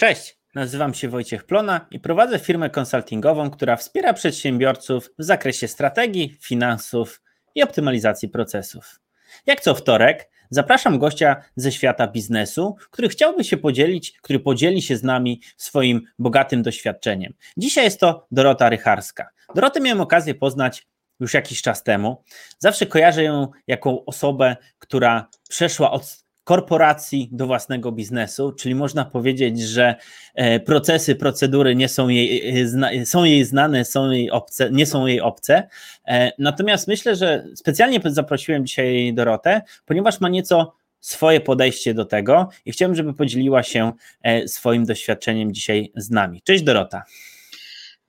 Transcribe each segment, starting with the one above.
Cześć, nazywam się Wojciech Plona i prowadzę firmę konsultingową, która wspiera przedsiębiorców w zakresie strategii, finansów i optymalizacji procesów. Jak co wtorek, zapraszam gościa ze świata biznesu, który chciałby się podzielić, który podzieli się z nami swoim bogatym doświadczeniem. Dzisiaj jest to Dorota Rycharska. Dorotę miałem okazję poznać już jakiś czas temu. Zawsze kojarzę ją jako osobę, która przeszła od korporacji do własnego biznesu, czyli można powiedzieć, że e, procesy, procedury nie są jej, e, są jej znane, są jej obce, nie są jej obce. E, natomiast myślę, że specjalnie zaprosiłem dzisiaj Dorotę, ponieważ ma nieco swoje podejście do tego i chciałem, żeby podzieliła się swoim doświadczeniem dzisiaj z nami. Cześć Dorota.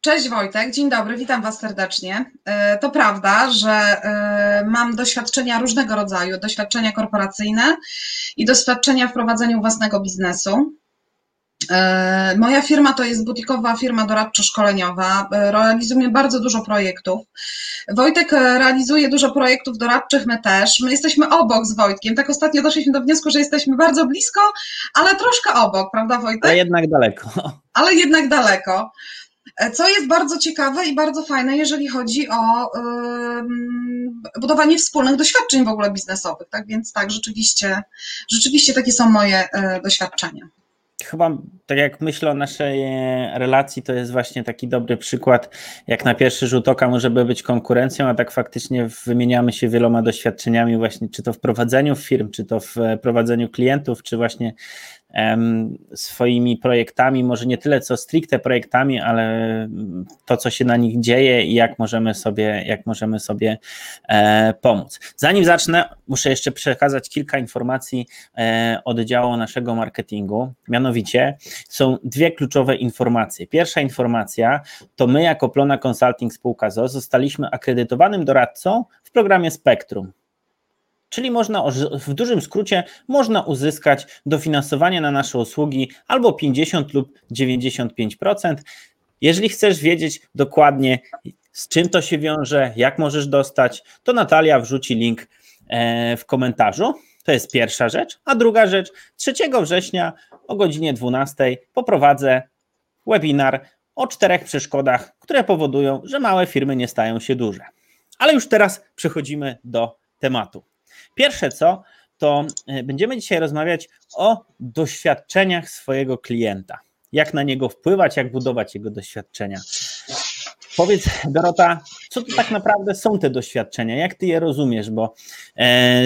Cześć Wojtek, dzień dobry, witam Was serdecznie. E, to prawda, że e, mam doświadczenia różnego rodzaju, doświadczenia korporacyjne i doświadczenia w prowadzeniu własnego biznesu. E, moja firma to jest butikowa firma doradczo-szkoleniowa. Realizujemy bardzo dużo projektów. Wojtek realizuje dużo projektów doradczych, my też. My jesteśmy obok z Wojtkiem. Tak ostatnio doszliśmy do wniosku, że jesteśmy bardzo blisko, ale troszkę obok, prawda Wojtek? Ale jednak daleko. Ale jednak daleko. E, co jest bardzo ciekawe i bardzo fajne, jeżeli chodzi o budowanie wspólnych doświadczeń w ogóle biznesowych. Tak więc tak, rzeczywiście, rzeczywiście takie są moje e, doświadczenia. Chyba tak jak myślę o naszej relacji, to jest właśnie taki dobry przykład, jak na pierwszy rzut oka możemy być konkurencją, a tak faktycznie wymieniamy się wieloma doświadczeniami właśnie, czy to w prowadzeniu firm, czy to w prowadzeniu klientów, czy właśnie swoimi projektami, może nie tyle co stricte projektami, ale to, co się na nich dzieje i jak możemy sobie, jak możemy sobie e, pomóc. Zanim zacznę, muszę jeszcze przekazać kilka informacji e, od działu naszego marketingu. Mianowicie są dwie kluczowe informacje. Pierwsza informacja to my, jako Plona Consulting Spółka ZO, zostaliśmy akredytowanym doradcą w programie Spektrum. Czyli można, w dużym skrócie, można uzyskać dofinansowanie na nasze usługi albo 50 lub 95%. Jeżeli chcesz wiedzieć dokładnie, z czym to się wiąże, jak możesz dostać, to Natalia wrzuci link e, w komentarzu. To jest pierwsza rzecz. A druga rzecz, 3 września o godzinie 12 poprowadzę webinar o czterech przeszkodach, które powodują, że małe firmy nie stają się duże. Ale już teraz przechodzimy do tematu. Pierwsze co, to e, będziemy dzisiaj rozmawiać o doświadczeniach swojego klienta. Jak na niego wpływać, jak budować jego doświadczenia. Powiedz, Dorota, co to tak naprawdę są te doświadczenia? Jak ty je rozumiesz? Bo e,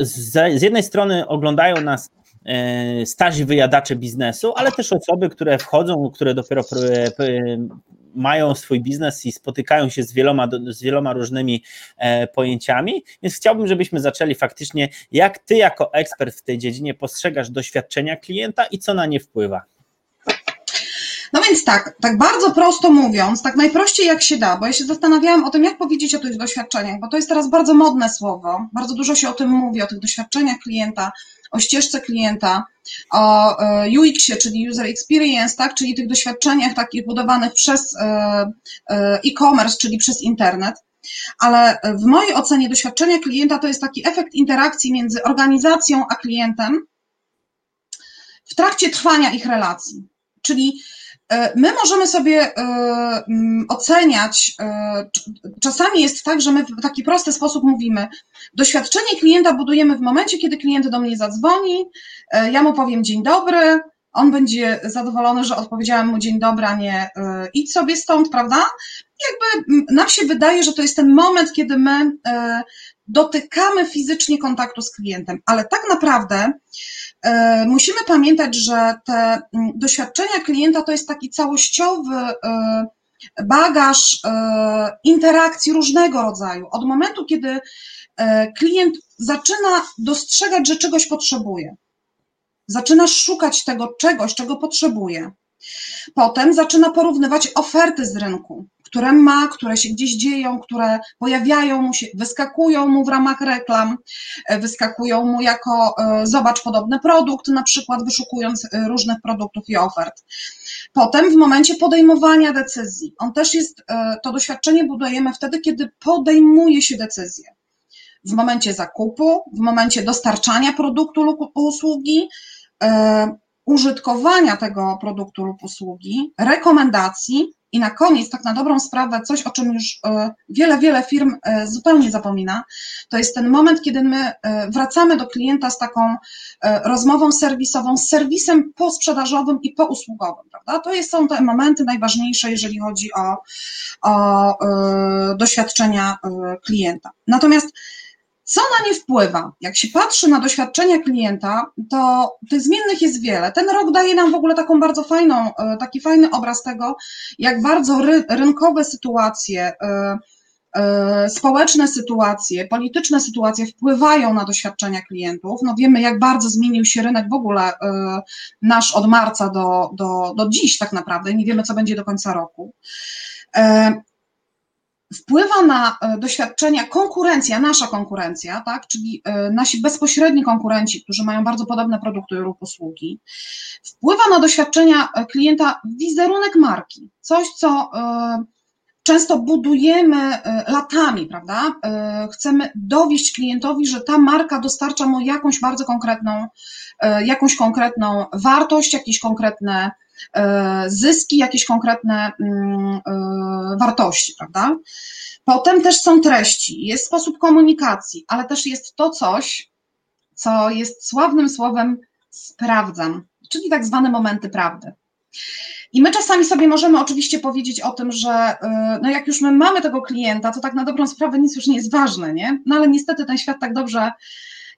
z jednej strony oglądają nas e, starzy wyjadacze biznesu, ale też osoby, które wchodzą, które dopiero mają swój biznes i spotykają się z wieloma, z wieloma różnymi e, pojęciami, więc chciałbym, żebyśmy zaczęli faktycznie, jak ty jako ekspert w tej dziedzinie postrzegasz doświadczenia klienta i co na nie wpływa. No więc tak, tak bardzo prosto mówiąc, tak najprościej jak się da, bo ja się zastanawiałam o tym, jak powiedzieć o tych doświadczeniach, bo to jest teraz bardzo modne słowo, bardzo dużo się o tym mówi, o tych doświadczeniach klienta, o ścieżce klienta, o e, UX-ie, czyli User Experience, tak, czyli tych doświadczeniach takich budowanych przez e, e, e-commerce, czyli przez internet. Ale w mojej ocenie doświadczenie klienta to jest taki efekt interakcji między organizacją a klientem w trakcie trwania ich relacji. Czyli my możemy sobie e, mm, oceniać, e, czasami jest tak, że my w taki prosty sposób mówimy, doświadczenie klienta budujemy w momencie, kiedy klient do mnie zadzwoni, ja mu powiem dzień dobry, on będzie zadowolony, że odpowiedziałem mu dzień dobry, a nie idź sobie stąd, prawda? Jakby nam się wydaje, że to jest ten moment, kiedy my dotykamy fizycznie kontaktu z klientem, ale tak naprawdę E, musimy pamiętać, że te mm, doświadczenia klienta to jest taki całościowy e, bagaż e, interakcji różnego rodzaju. Od momentu, kiedy klient zaczyna dostrzegać, że czegoś potrzebuje, zaczyna szukać tego czegoś, czego potrzebuje. Potem zaczyna porównywać oferty z rynku które ma, które się gdzieś dzieją, które pojawiają mu się, wyskakują mu w ramach reklam, e, wyskakują mu jako e, zobacz podobny produkt, na przykład wyszukując e, różnych produktów i ofert. Potem w momencie podejmowania decyzji, on też jest, to doświadczenie budujemy wtedy, kiedy podejmuje się decyzję. W momencie zakupu, w momencie dostarczania produktu lub usługi, użytkowania tego produktu lub usługi, rekomendacji i na koniec, tak na dobrą sprawę, coś, o czym już e, wiele, wiele firm e, zupełnie zapomina, to jest ten moment, kiedy my e, wracamy do klienta z taką rozmową serwisową, z serwisem posprzedażowym i pousługowym, prawda? To jest, są te momenty najważniejsze, jeżeli chodzi o, o doświadczenia klienta. Natomiast co na nie wpływa? Jak się patrzy na doświadczenia klienta, to tych zmiennych jest wiele. Ten rok daje nam w ogóle taką bardzo fajną, e, taki fajny obraz tego, jak bardzo ry, rynkowe sytuacje, e, e, społeczne sytuacje, polityczne sytuacje wpływają na doświadczenia klientów. No wiemy, jak bardzo zmienił się rynek w ogóle nasz od marca do, do, do dziś tak naprawdę. Nie wiemy, co będzie do końca roku wpływa na e, doświadczenia konkurencja, nasza konkurencja, tak, czyli e, nasi bezpośredni konkurenci, którzy mają bardzo podobne produkty lub usługi, wpływa na doświadczenia e, klienta wizerunek marki, coś, co często budujemy latami, prawda? Chcemy dowieść klientowi, że ta marka dostarcza mu jakąś bardzo konkretną, jakąś konkretną wartość, jakieś konkretne zyski, jakieś konkretne mm, e, wartości, prawda? Potem też są treści, jest sposób komunikacji, ale też jest to coś, co jest sławnym słowem sprawdzam, czyli tak zwane momenty prawdy. I my czasami sobie możemy oczywiście powiedzieć o tym, że e, no jak już my mamy tego klienta, to tak na dobrą sprawę nic już nie jest ważne, nie? No ale niestety ten świat tak dobrze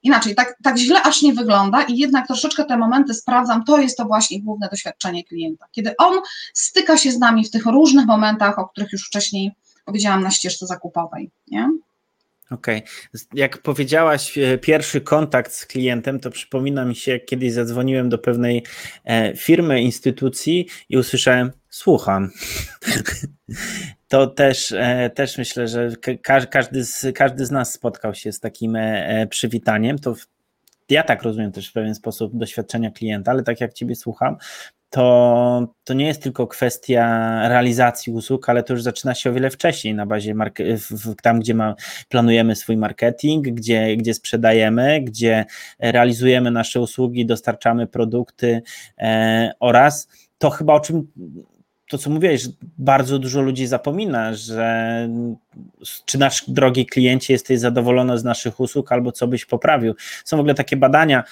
inaczej, tak, tak źle aż nie wygląda i jednak troszeczkę te momenty sprawdzam, to jest to właśnie główne doświadczenie klienta, kiedy on styka się z nami w tych różnych momentach, o których już wcześniej powiedziałam na ścieżce zakupowej, nie? Okej. Okay. Jak powiedziałaś, e, pierwszy kontakt z klientem, to przypomina mi się, jak kiedyś zadzwoniłem do pewnej e, firmy, instytucji i usłyszałem: Słucham. To też, e, też myślę, że każdy z, każdy z nas spotkał się z takim przywitaniem. To ja tak rozumiem też w pewien sposób doświadczenia klienta, ale tak jak Ciebie słucham, to, to nie jest tylko kwestia realizacji usług, ale to już zaczyna się o wiele wcześniej na bazie tam, gdzie ma, planujemy swój marketing, gdzie, gdzie sprzedajemy, gdzie realizujemy nasze usługi, dostarczamy produkty e, oraz to chyba o czym to, co mówiłeś, bardzo dużo ludzi zapomina, że czy nasz drogi kliencie jesteś zadowolony z naszych usług, albo co byś poprawił. Są w ogóle takie badania,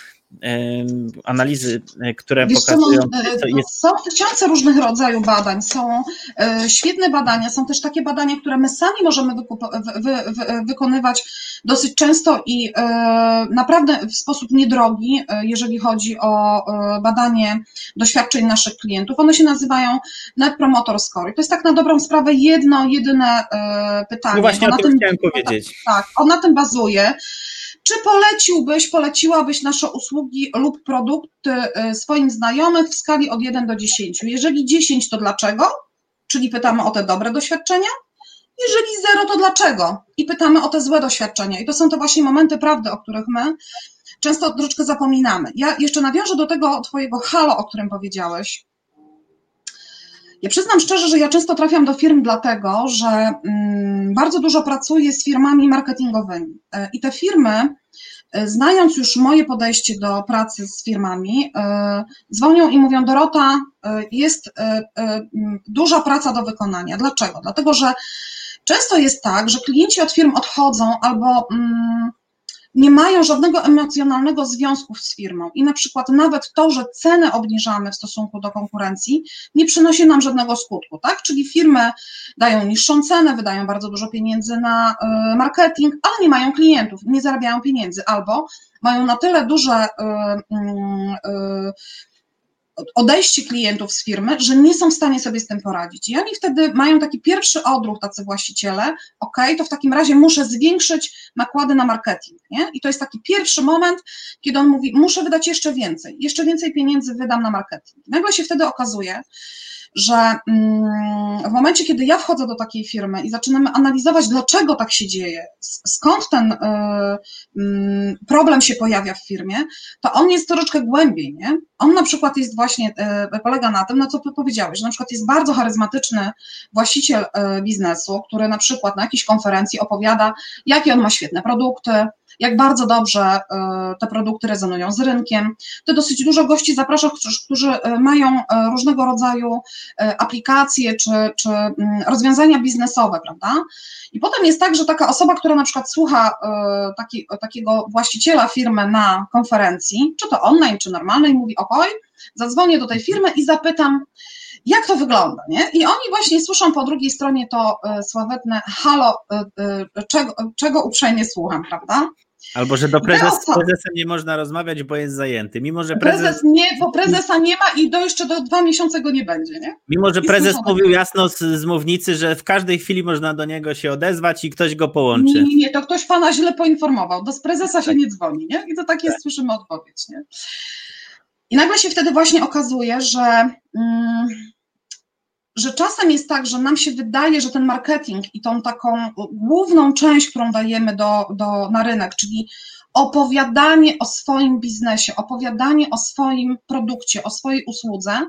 analizy, e, które Wiesz, pokazują. Co, jest... Są tysiące różnych rodzajów badań, są e, świetne badania, są też takie badania, które my sami możemy wy, wy, wykonywać dosyć często i e, naprawdę w sposób niedrogi, jeżeli chodzi o badanie doświadczeń naszych klientów. One się nazywają Net Promoter Score. I to jest tak na dobrą sprawę jedno, jedyne pytanie. No właśnie o tym, tym chciałem powiedzieć. Tak, on na tym bazuje. Czy poleciłbyś, poleciłabyś nasze usługi lub produkty y, swoim znajomych w skali od 1 do 10? Jeżeli 10, to dlaczego? Czyli pytamy o te dobre doświadczenia. Jeżeli 0, to dlaczego? I pytamy o te złe doświadczenia. I to są to właśnie momenty prawdy, o których my często troszeczkę zapominamy. Ja jeszcze nawiążę do tego Twojego halo, o którym powiedziałeś. Ja przyznam szczerze, że ja często trafiam do firm dlatego, że mm, bardzo dużo pracuję z firmami marketingowymi e, i te firmy, e, znając już moje podejście do pracy z firmami, e, dzwonią i mówią: Dorota, jest duża praca do wykonania. Dlaczego? Dlatego, że często jest tak, że klienci od firm odchodzą albo mm, nie mają żadnego emocjonalnego związku z firmą i na przykład nawet to, że ceny obniżamy w stosunku do konkurencji, nie przynosi nam żadnego skutku, tak? Czyli firmy dają niższą cenę, wydają bardzo dużo pieniędzy na y, marketing, ale nie mają klientów, nie zarabiają pieniędzy albo mają na tyle duże y, y, odejście klientów z firmy, że nie są w stanie sobie z tym poradzić. I oni wtedy mają taki pierwszy odruch, tacy właściciele, ok, to w takim razie muszę zwiększyć nakłady na marketing, nie? I to jest taki pierwszy moment, kiedy on mówi, muszę wydać jeszcze więcej, jeszcze więcej pieniędzy wydam na marketing. Nagle się wtedy okazuje, że mm, w momencie, kiedy ja wchodzę do takiej firmy i zaczynamy analizować, dlaczego tak się dzieje, skąd ten y, mm, problem się pojawia w firmie, to on jest troszeczkę głębiej, nie? On na przykład jest właśnie, y, polega na tym, na co powiedziałeś, że na przykład jest bardzo charyzmatyczny właściciel y, biznesu, który na przykład na jakiejś konferencji opowiada, jakie on ma świetne produkty, jak bardzo dobrze te produkty rezonują z rynkiem. Ty dosyć dużo gości zapraszasz, którzy mają różnego rodzaju aplikacje czy, czy mm, rozwiązania biznesowe, prawda? I potem jest tak, że taka osoba, która na przykład słucha taki, takiego właściciela firmy na konferencji, czy to online, czy normalnej, mówi: Okej, zadzwonię do tej firmy i zapytam, jak to wygląda, nie? I oni właśnie słyszą po drugiej stronie to e, sławetne halo, e, e, czego, czego uprzejmie słucham, prawda? Albo, że do prezes, prezesem nie można rozmawiać, bo jest zajęty. Mimo, że prezes... prezes nie, bo prezesa nie ma i do jeszcze do dwa miesiące go nie będzie, nie? Mimo, że prezes mówił jasno z, z mównicy, że w każdej chwili można do niego się odezwać i ktoś go połączy. Nie, nie, to ktoś pana źle poinformował. Do prezesa się tak. nie dzwoni, nie? I to tak jest, tak. słyszymy odpowiedź, nie? I nagle się wtedy właśnie okazuje, że... Mm, że czasem jest tak, że nam się wydaje, że ten marketing i tą taką główną część, którą dajemy do, do, na rynek, czyli opowiadanie o swoim biznesie, opowiadanie o swoim produkcie, o swojej usłudze,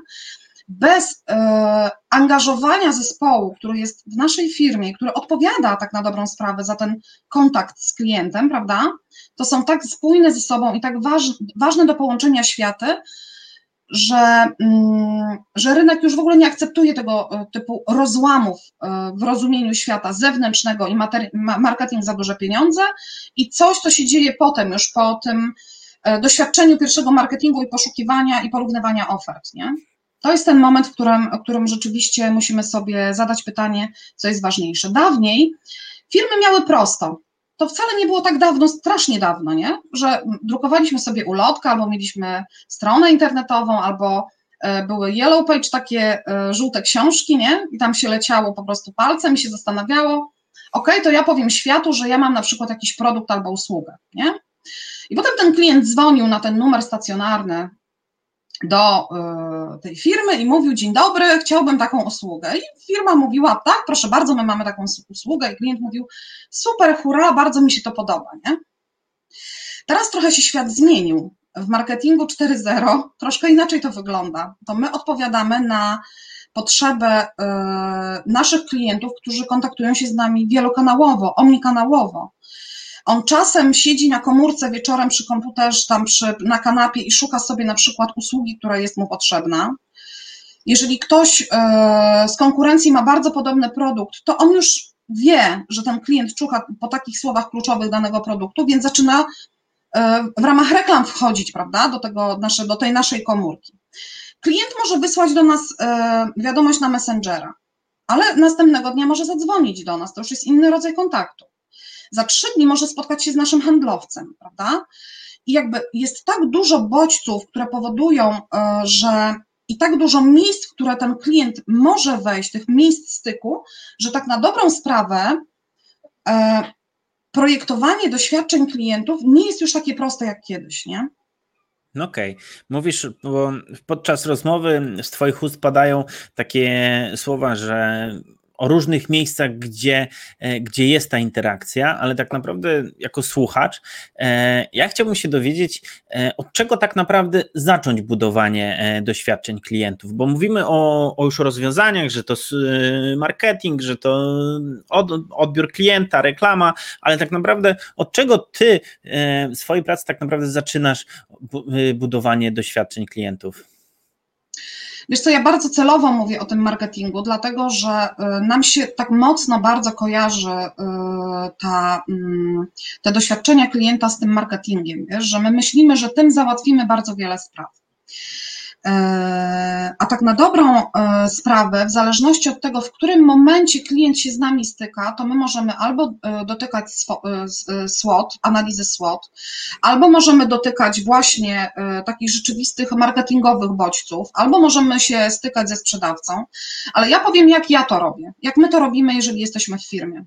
bez e, angażowania zespołu, który jest w naszej firmie, który odpowiada tak na dobrą sprawę za ten kontakt z klientem, prawda? To są tak spójne ze sobą i tak waż, ważne do połączenia światy, że, mm, że rynek już w ogóle nie akceptuje tego e, typu rozłamów e, w rozumieniu świata zewnętrznego i marketing za duże pieniądze i coś, co się dzieje potem, już po tym e, doświadczeniu pierwszego marketingu i poszukiwania i porównywania ofert. Nie? To jest ten moment, w którym, w którym rzeczywiście musimy sobie zadać pytanie, co jest ważniejsze. Dawniej firmy miały prosto to wcale nie było tak dawno, strasznie dawno, nie? Że drukowaliśmy sobie ulotkę, albo mieliśmy stronę internetową, albo e, były yellow page, takie e, żółte książki, nie? I tam się leciało po prostu palcem i się zastanawiało, ok, to ja powiem światu, że ja mam na przykład jakiś produkt albo usługę, nie? I potem ten klient dzwonił na ten numer stacjonarny do y, tej firmy i mówił: Dzień dobry, chciałbym taką usługę. I firma mówiła: Tak, proszę bardzo, my mamy taką usługę. I klient mówił: Super, hurra, bardzo mi się to podoba. Nie? Teraz trochę się świat zmienił. W marketingu 4.0 troszkę inaczej to wygląda. To my odpowiadamy na potrzebę y, naszych klientów, którzy kontaktują się z nami wielokanałowo, omnikanałowo. On czasem siedzi na komórce wieczorem przy komputerze, tam przy, na kanapie i szuka sobie na przykład usługi, która jest mu potrzebna. Jeżeli ktoś e, z konkurencji ma bardzo podobny produkt, to on już wie, że ten klient szuka po takich słowach kluczowych danego produktu, więc zaczyna e, w ramach reklam wchodzić, prawda, do, tego do tej naszej komórki. Klient może wysłać do nas e, wiadomość na Messengera, ale następnego dnia może zadzwonić do nas, to już jest inny rodzaj kontaktu za trzy dni może spotkać się z naszym handlowcem, prawda? I jakby jest tak dużo bodźców, które powodują, e, że i tak dużo miejsc, w które ten klient może wejść, tych miejsc styku, że tak na dobrą sprawę e, projektowanie doświadczeń klientów nie jest już takie proste jak kiedyś, nie? No okej, okay. mówisz, bo podczas rozmowy z Twoich ust padają takie słowa, że o różnych miejscach, gdzie, e, gdzie jest ta interakcja, ale tak naprawdę jako słuchacz, e, ja chciałbym się dowiedzieć, e, od czego tak naprawdę zacząć budowanie doświadczeń klientów, bo mówimy o, o już rozwiązaniach, że to marketing, że to od, odbiór klienta, reklama, ale tak naprawdę od czego ty w swojej pracy tak naprawdę zaczynasz budowanie doświadczeń klientów? Wiesz co, ja bardzo celowo mówię o tym marketingu, dlatego że y, nam się tak mocno bardzo kojarzy y, ta, mm, te doświadczenia klienta z tym marketingiem, wiesz, że my myślimy, że tym załatwimy bardzo wiele spraw. E, a tak na dobrą e, sprawę, w zależności od tego, w którym momencie klient się z nami styka, to my możemy albo e, dotykać SWOT, analizy SWOT, albo możemy dotykać właśnie takich rzeczywistych marketingowych bodźców, albo możemy się stykać ze sprzedawcą. Ale ja powiem, jak ja to robię, jak my to robimy, jeżeli jesteśmy w firmie.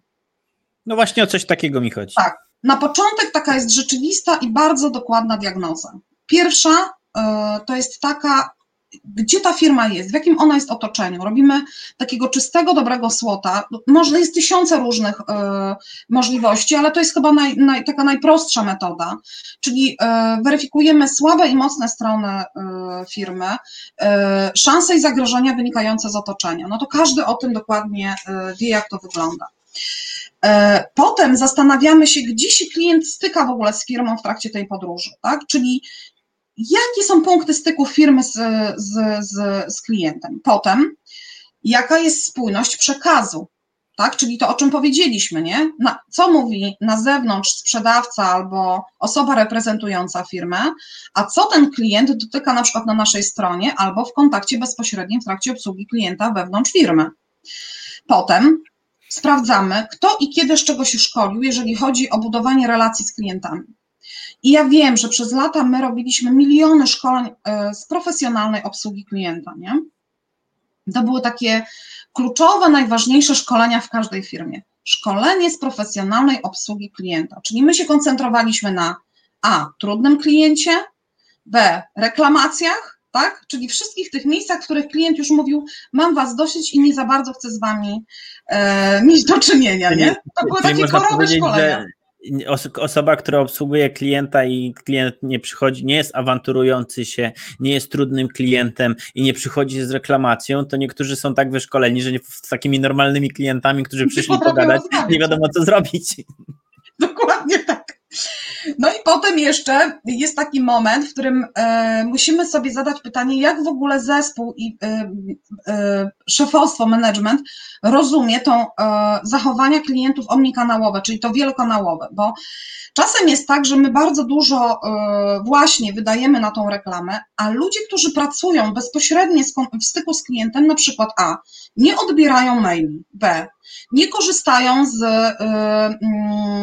No właśnie o coś takiego mi chodzi. Tak. Na początek taka jest rzeczywista i bardzo dokładna diagnoza. Pierwsza to jest taka, gdzie ta firma jest, w jakim ona jest otoczeniu. Robimy takiego czystego, dobrego słota. Może jest tysiące różnych y, możliwości, ale to jest chyba naj, naj, taka najprostsza metoda, czyli y, weryfikujemy słabe i mocne strony firmy, szanse i zagrożenia wynikające z otoczenia. No to każdy o tym dokładnie wie, jak to wygląda. E, potem zastanawiamy się, gdzie się klient styka w ogóle z firmą w trakcie tej podróży, tak? Czyli jakie są punkty styku firmy z, z, z, z klientem. Potem, jaka jest spójność przekazu, tak? Czyli to, o czym powiedzieliśmy, nie? Na, co mówi na zewnątrz sprzedawca albo osoba reprezentująca firmę, a co ten klient dotyka na przykład na naszej stronie albo w kontakcie bezpośrednim w trakcie obsługi klienta wewnątrz firmy. Potem sprawdzamy, kto i kiedy z czego się szkolił, jeżeli chodzi o budowanie relacji z klientami. I ja wiem, że przez lata my robiliśmy miliony szkoleń e, z profesjonalnej obsługi klienta, nie? To były takie kluczowe, najważniejsze szkolenia w każdej firmie. Szkolenie z profesjonalnej obsługi klienta, czyli my się koncentrowaliśmy na A, trudnym kliencie, B, reklamacjach, tak? Czyli wszystkich tych miejscach, w których klient już mówił, mam was dosyć i nie za bardzo chcę z wami e, mieć do czynienia, nie? To były takie korowe szkolenia. Osoba, która obsługuje klienta i klient nie przychodzi, nie jest awanturujący się, nie jest trudnym klientem i nie przychodzi z reklamacją, to niektórzy są tak wyszkoleni, że nie, z takimi normalnymi klientami, którzy przyszli pogadać, nie wiadomo co zrobić. Dokładnie tak. No i potem jeszcze jest taki moment, w którym e, musimy sobie zadać pytanie, jak w ogóle zespół i e, e, szefostwo, management rozumie e, zachowania klientów omnikanałowe, czyli to wielokanałowe, bo czasem jest tak, że my bardzo dużo właśnie wydajemy na tą reklamę, a ludzie, którzy pracują bezpośrednio w styku z klientem, na przykład A, nie odbierają maili, B, nie korzystają z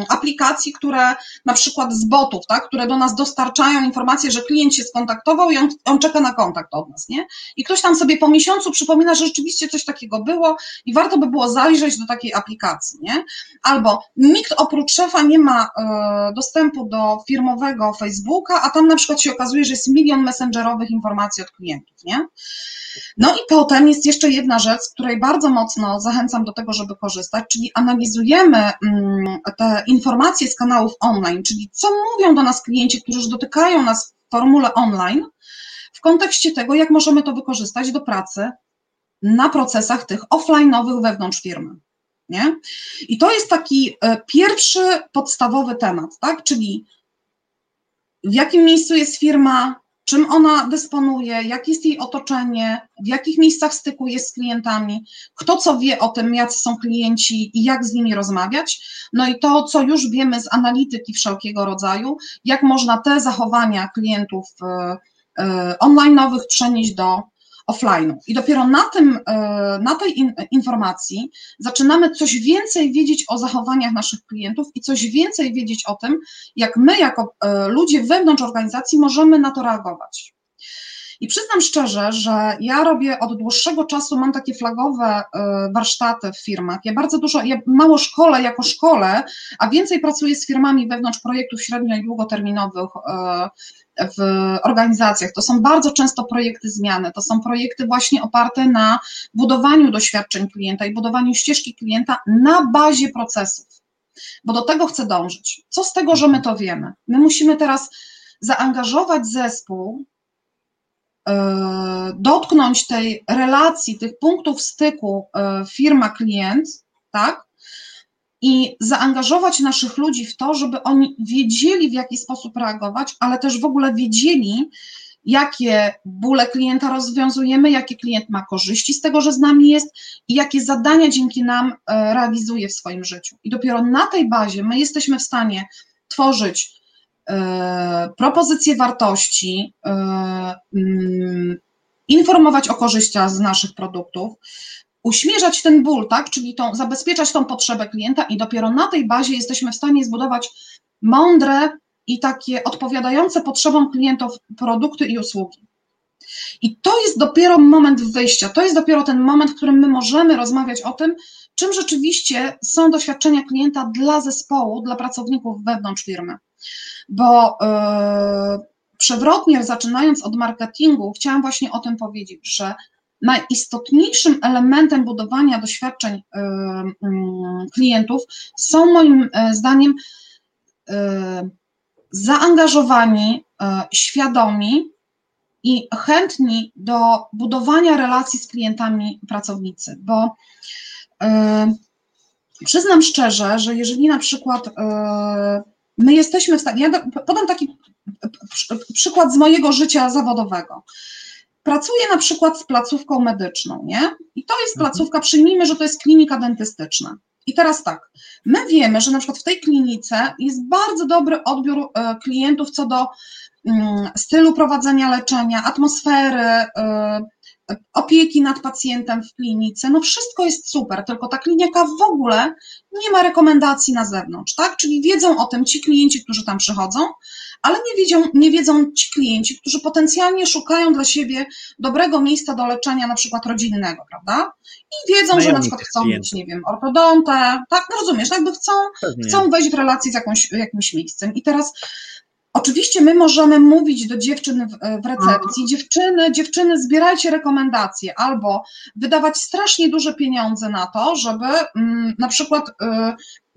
aplikacji, które na przykład z botów, tak, które do nas dostarczają informację, że klient się skontaktował i on, on czeka na kontakt od nas, nie? I ktoś tam sobie po miesiącu przypomina, że rzeczywiście coś takiego było i warto by było zajrzeć do takiej aplikacji, nie? Albo nikt oprócz szefa nie ma y, dostępu do firmowego Facebooka, a tam na przykład się okazuje, że jest milion messengerowych informacji od klientów, nie? No i potem jest jeszcze jedna rzecz, z której bardzo mocno zachęcam do tego, żeby korzystać, czyli analizujemy mm, te informacje z kanałów online, czyli co mówią do nas klienci, którzy dotykają nas w formule online, w kontekście tego, jak możemy to wykorzystać do pracy na procesach tych offline'owych wewnątrz firmy. Nie? I to jest taki e, pierwszy podstawowy temat, tak? Czyli w jakim miejscu jest firma, czym ona dysponuje, jakie jest jej otoczenie, w jakich miejscach styku jest z klientami, kto co wie o tym, jacy są klienci i jak z nimi rozmawiać. No i to, co już wiemy z analityki wszelkiego rodzaju, jak można te zachowania klientów e, e, online'owych przenieść do offline'u. I dopiero na, tym, e, na tej in, informacji zaczynamy coś więcej wiedzieć o zachowaniach naszych klientów i coś więcej wiedzieć o tym, jak my, jako e, ludzie wewnątrz organizacji, możemy na to reagować. I przyznam szczerze, że ja robię od dłuższego czasu, mam takie flagowe e, warsztaty w firmach. Ja bardzo dużo, ja mało szkole jako szkole, a więcej pracuję z firmami wewnątrz projektów średnio i długoterminowych w organizacjach. To są bardzo często projekty zmiany, to są projekty właśnie oparte na budowaniu doświadczeń klienta i budowaniu ścieżki klienta na bazie procesów, bo do tego chcę dążyć. Co z tego, że my to wiemy? My musimy teraz zaangażować zespół, e, dotknąć tej relacji, tych punktów styku e, firma-klient, tak? I zaangażować naszych ludzi w to, żeby oni wiedzieli, w jaki sposób reagować, ale też w ogóle wiedzieli, jakie bóle klienta rozwiązujemy, jakie klient ma korzyści z tego, że z nami jest i jakie zadania dzięki nam e, realizuje w swoim życiu. I dopiero na tej bazie my jesteśmy w stanie tworzyć e, propozycje wartości, e, mm, informować o korzyściach z naszych produktów, uśmierzać ten ból, tak, czyli tą, zabezpieczać tą potrzebę klienta i dopiero na tej bazie jesteśmy w stanie zbudować mądre i takie odpowiadające potrzebom klientów produkty i usługi. I to jest dopiero moment wyjścia, to jest dopiero ten moment, w którym my możemy rozmawiać o tym, czym rzeczywiście są doświadczenia klienta dla zespołu, dla pracowników wewnątrz firmy. Bo yy, przewrotnie, zaczynając od marketingu, chciałam właśnie o tym powiedzieć, że najistotniejszym elementem budowania doświadczeń y, y, klientów są moim y, zdaniem zaangażowani, świadomi i chętni do budowania relacji z klientami pracownicy, bo przyznam szczerze, że jeżeli na przykład e, my jesteśmy w stanie, ja da- podam taki przy- przykład z mojego życia zawodowego. Pracuję na przykład z placówką medyczną, nie? I to jest Mhm. placówka, przyjmijmy, że to jest klinika dentystyczna. I teraz tak, my wiemy, że na przykład w tej klinice jest bardzo dobry odbiór e, klientów co do mm, stylu prowadzenia leczenia, atmosfery, e, opieki nad pacjentem w klinice. No wszystko jest super, tylko ta klinika w ogóle nie ma rekomendacji na zewnątrz, tak? Czyli wiedzą o tym ci klienci, którzy tam przychodzą, ale nie wiedzą, nie wiedzą ci klienci, którzy potencjalnie szukają dla siebie dobrego miejsca do leczenia, na przykład rodzinnego, prawda? I wiedzą, że na przykład chcą mieć, nie wiem, ortodontę, tak? No rozumiesz, jakby chcą Pewnie. chcą wejść w relację z jakąś, jakimś miejscem. I teraz oczywiście my możemy mówić do dziewczyn w, w recepcji, dziewczyny, dziewczyny zbierajcie rekomendacje albo wydawać strasznie duże pieniądze na to, żeby mm, na przykład y,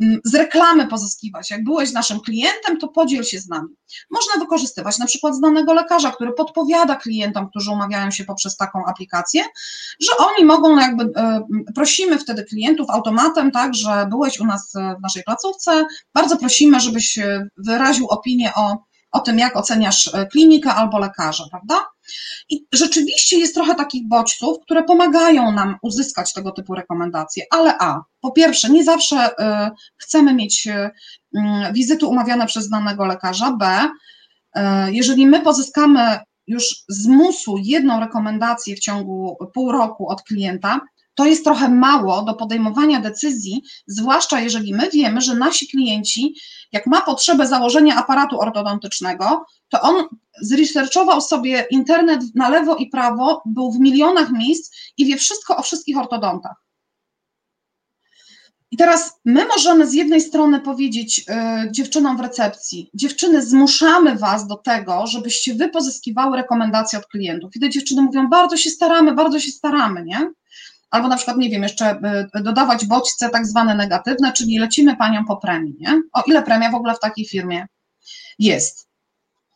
mm, z reklamy pozyskiwać. Jak byłeś naszym klientem, to podziel się z nami. Można wykorzystywać na przykład znanego lekarza, który podpowiada klientom, którzy umawiają się poprzez taką aplikację, że oni mogą jakby, e, prosimy wtedy klientów automatem, tak, że byłeś u nas e, w naszej placówce, bardzo prosimy, żebyś e, wyraził opinię o, o tym, jak oceniasz e, klinikę albo lekarza, prawda? I rzeczywiście jest trochę takich bodźców, które pomagają nam uzyskać tego typu rekomendacje, ale a, po pierwsze, nie zawsze e, chcemy mieć e, mm, wizyty umawiane przez znanego lekarza, b, jeżeli my pozyskamy już z musu jedną rekomendację w ciągu pół roku od klienta, to jest trochę mało do podejmowania decyzji, zwłaszcza jeżeli my wiemy, że nasi klienci, jak ma potrzebę założenia aparatu ortodontycznego, to on zresearchował sobie internet na lewo i prawo, był w milionach miejsc i wie wszystko o wszystkich ortodontach. I teraz my możemy z jednej strony powiedzieć y, dziewczynom w recepcji, dziewczyny, zmuszamy was do tego, żebyście wy pozyskiwały rekomendacje od klientów. I te dziewczyny mówią, bardzo się staramy, bardzo się staramy, nie? Albo na przykład, nie wiem, jeszcze y, dodawać bodźce tak zwane negatywne, czyli lecimy panią po premii, nie? O ile premia w ogóle w takiej firmie jest.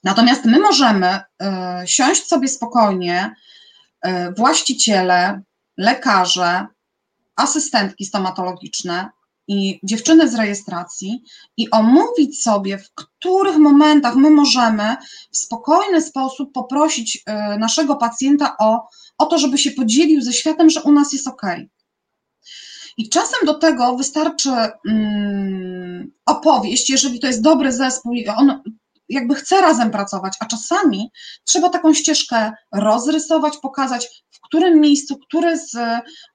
Natomiast my możemy y, siąść sobie spokojnie, y, właściciele, lekarze, asystentki stomatologiczne i dziewczyny z rejestracji i omówić sobie, w których momentach my możemy w spokojny sposób poprosić y, naszego pacjenta o, o to, żeby się podzielił ze światem, że u nas jest ok. I czasem do tego wystarczy mm, opowieść, jeżeli to jest dobry zespół, i on jakby chce razem pracować, a czasami trzeba taką ścieżkę rozrysować, pokazać, którym miejscu, który z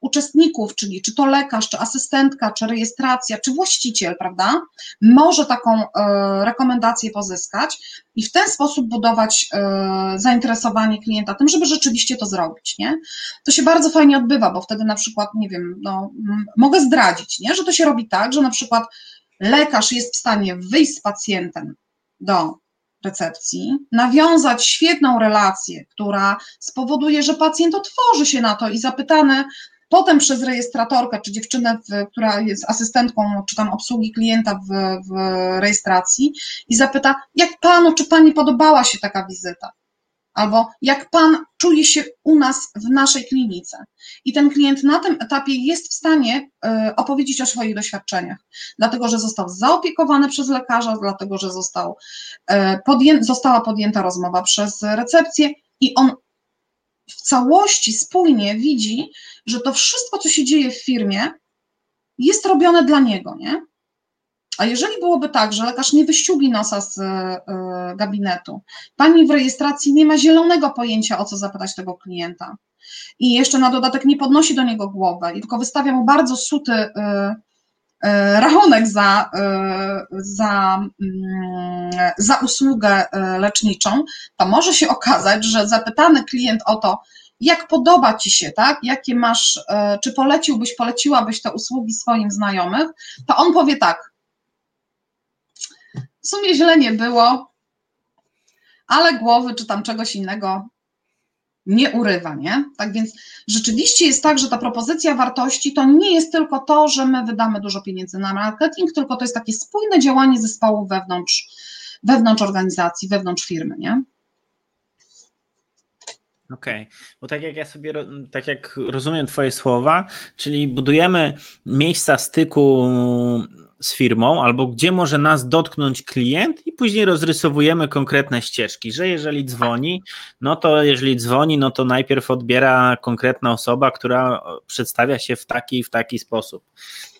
uczestników, czyli czy to lekarz, czy asystentka, czy rejestracja, czy właściciel, prawda, może taką e, rekomendację pozyskać i w ten sposób budować e, zainteresowanie klienta tym, żeby rzeczywiście to zrobić, nie? To się bardzo fajnie odbywa, bo wtedy na przykład, nie wiem, no, mogę zdradzić, nie? Że to się robi tak, że na przykład lekarz jest w stanie wyjść z pacjentem do recepcji, nawiązać świetną relację, która spowoduje, że pacjent otworzy się na to i zapytany potem przez rejestratorkę, czy dziewczynę, w, która jest asystentką, czy tam obsługi klienta w, w rejestracji i zapyta, jak panu, czy pani podobała się taka wizyta? Albo jak pan czuje się u nas w naszej klinice. I ten klient na tym etapie jest w stanie y, opowiedzieć o swoich doświadczeniach, dlatego że został zaopiekowany przez lekarza, dlatego że został, y, podję, została podjęta rozmowa przez recepcję i on w całości spójnie widzi, że to wszystko, co się dzieje w firmie, jest robione dla niego, nie? A jeżeli byłoby tak, że lekarz nie wyściubi nosa z y, gabinetu, pani w rejestracji nie ma zielonego pojęcia, o co zapytać tego klienta, i jeszcze na dodatek nie podnosi do niego głowy, i tylko wystawia mu bardzo suty y, y, rachunek za, za, mm, za usługę leczniczą, to może się okazać, że zapytany klient o to, jak podoba Ci się, tak? Jakie masz, czy poleciłbyś, poleciłabyś te usługi swoim znajomych, to on powie tak. W sumie źle nie było, ale głowy czy tam czegoś innego nie urywa, nie? Tak więc rzeczywiście jest tak, że ta propozycja wartości to nie jest tylko to, że my wydamy dużo pieniędzy na marketing, tylko to jest takie spójne działanie zespołu wewnątrz, wewnątrz organizacji, wewnątrz firmy, nie? Okej, okay. bo tak jak ja sobie, tak jak rozumiem Twoje słowa, czyli budujemy miejsca styku z firmą, albo gdzie może nas dotknąć klient, i później rozrysowujemy konkretne ścieżki, że jeżeli dzwoni, no to jeżeli dzwoni, no to najpierw odbiera konkretna osoba, która przedstawia się w taki w taki sposób.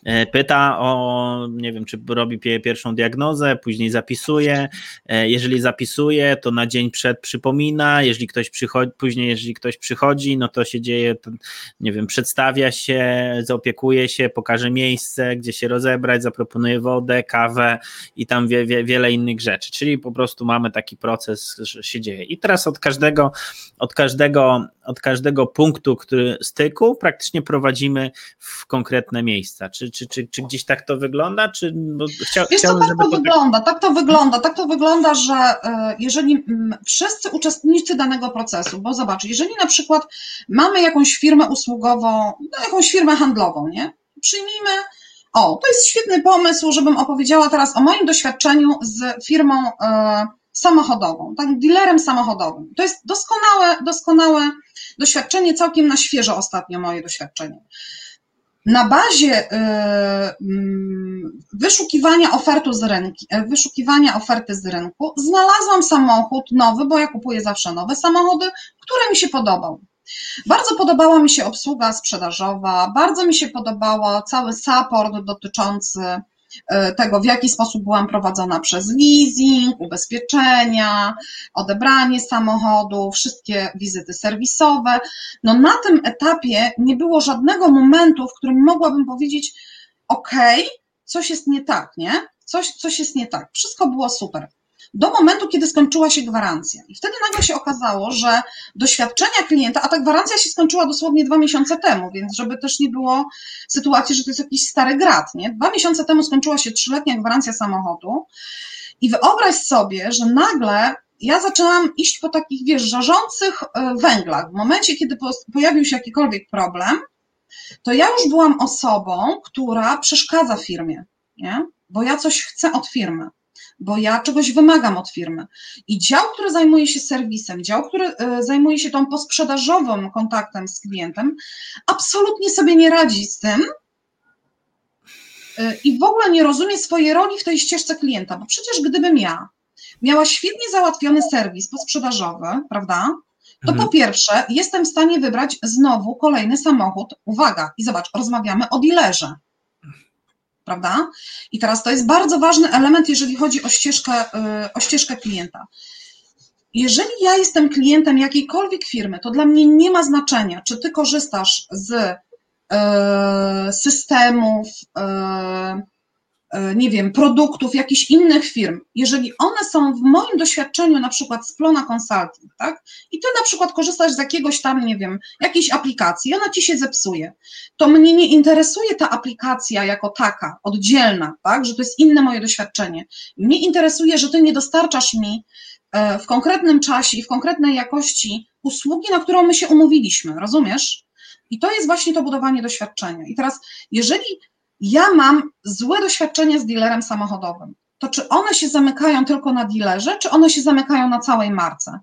E, pyta o, nie wiem, czy robi pierwszą diagnozę, później zapisuje. E, jeżeli zapisuje, to na dzień przed przypomina. Jeżeli ktoś przychodzi, później, jeżeli ktoś przychodzi, no to się dzieje, to, nie wiem, przedstawia się, zaopiekuje się, pokaże miejsce, gdzie się rozebrać, zaproponuje wodę, kawę i tam wie, wie, wiele innych rzeczy. Czyli po prostu mamy taki proces, że się dzieje. I teraz od każdego, od każdego, od każdego punktu, który styku, praktycznie prowadzimy w konkretne miejsca. Czy czy, czy, czy gdzieś tak to wygląda? Czy, bo chcia, Wiesz co, tak to, wygląda, tak to wygląda, tak to wygląda, że e, jeżeli wszyscy uczestnicy danego procesu, bo zobacz, jeżeli na przykład mamy jakąś firmę usługową, no jakąś firmę handlową, nie? Przyjmijmy, o, to jest świetny pomysł, żebym opowiedziała teraz o moim doświadczeniu z firmą e, samochodową, tak, dealerem samochodowym. To jest doskonałe, doskonałe doświadczenie, całkiem na świeżo ostatnio moje doświadczenie na bazie y, mm, wyszukiwania ofertu z rynku, e, wyszukiwania oferty z rynku, znalazłam samochód nowy, bo ja kupuję zawsze nowe samochody, który mi się podobał. Bardzo podobała mi się obsługa sprzedażowa, bardzo mi się podobał cały support dotyczący tego, w jaki sposób byłam prowadzona przez leasing, ubezpieczenia, odebranie samochodu, wszystkie wizyty serwisowe. No na tym etapie nie było żadnego momentu, w którym mogłabym powiedzieć, ok, coś jest nie tak, nie? Coś, coś jest nie tak. Wszystko było super do momentu, kiedy skończyła się gwarancja. I wtedy nagle się okazało, że doświadczenia klienta, a ta gwarancja się skończyła dosłownie dwa miesiące temu, więc żeby też nie było sytuacji, że to jest jakiś stary grat, nie? Dwa miesiące temu skończyła się trzyletnia gwarancja samochodu i wyobraź sobie, że nagle ja zaczęłam iść po takich, wiesz, żarzących e, węglach. W momencie, kiedy pojawił się jakikolwiek problem, to ja już byłam osobą, która przeszkadza firmie, nie? bo ja coś chcę od firmy bo ja czegoś wymagam od firmy. I dział, który zajmuje się serwisem, dział, który e, zajmuje się tą posprzedażowym kontaktem z klientem, absolutnie sobie nie radzi z tym e, i w ogóle nie rozumie swojej roli w tej ścieżce klienta, bo przecież gdybym ja miała świetnie załatwiony serwis posprzedażowy, prawda? To mhm. po pierwsze, jestem w stanie wybrać znowu kolejny samochód. Uwaga, i zobacz, rozmawiamy o dealerze prawda? I teraz to jest bardzo ważny element, jeżeli chodzi o ścieżkę, y, o ścieżkę klienta. Jeżeli ja jestem klientem jakiejkolwiek firmy, to dla mnie nie ma znaczenia, czy ty korzystasz z y, systemów, y, nie wiem, produktów jakichś innych firm, jeżeli one są w moim doświadczeniu na przykład z Plona Consulting, tak, i ty na przykład korzystasz z jakiegoś tam, nie wiem, jakiejś aplikacji, ona ci się zepsuje, to mnie nie interesuje ta aplikacja jako taka, oddzielna, tak, że to jest inne moje doświadczenie. Mnie interesuje, że ty nie dostarczasz mi e, w konkretnym czasie i w konkretnej jakości usługi, na którą my się umówiliśmy, rozumiesz? I to jest właśnie to budowanie doświadczenia. I teraz, jeżeli ja mam złe doświadczenie z dealerem samochodowym, to czy one się zamykają tylko na dealerze, czy one się zamykają na całej marce?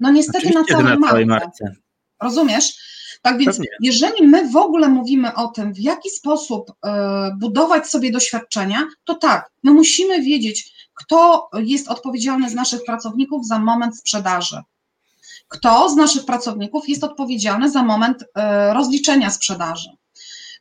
No niestety na całej, na całej marce. marce. Rozumiesz? Tak więc, Pewnie. jeżeli my w ogóle mówimy o tym, w jaki sposób y, budować sobie doświadczenia, to tak, my musimy wiedzieć, kto jest odpowiedzialny z naszych pracowników za moment sprzedaży. Kto z naszych pracowników jest odpowiedzialny za moment y, rozliczenia sprzedaży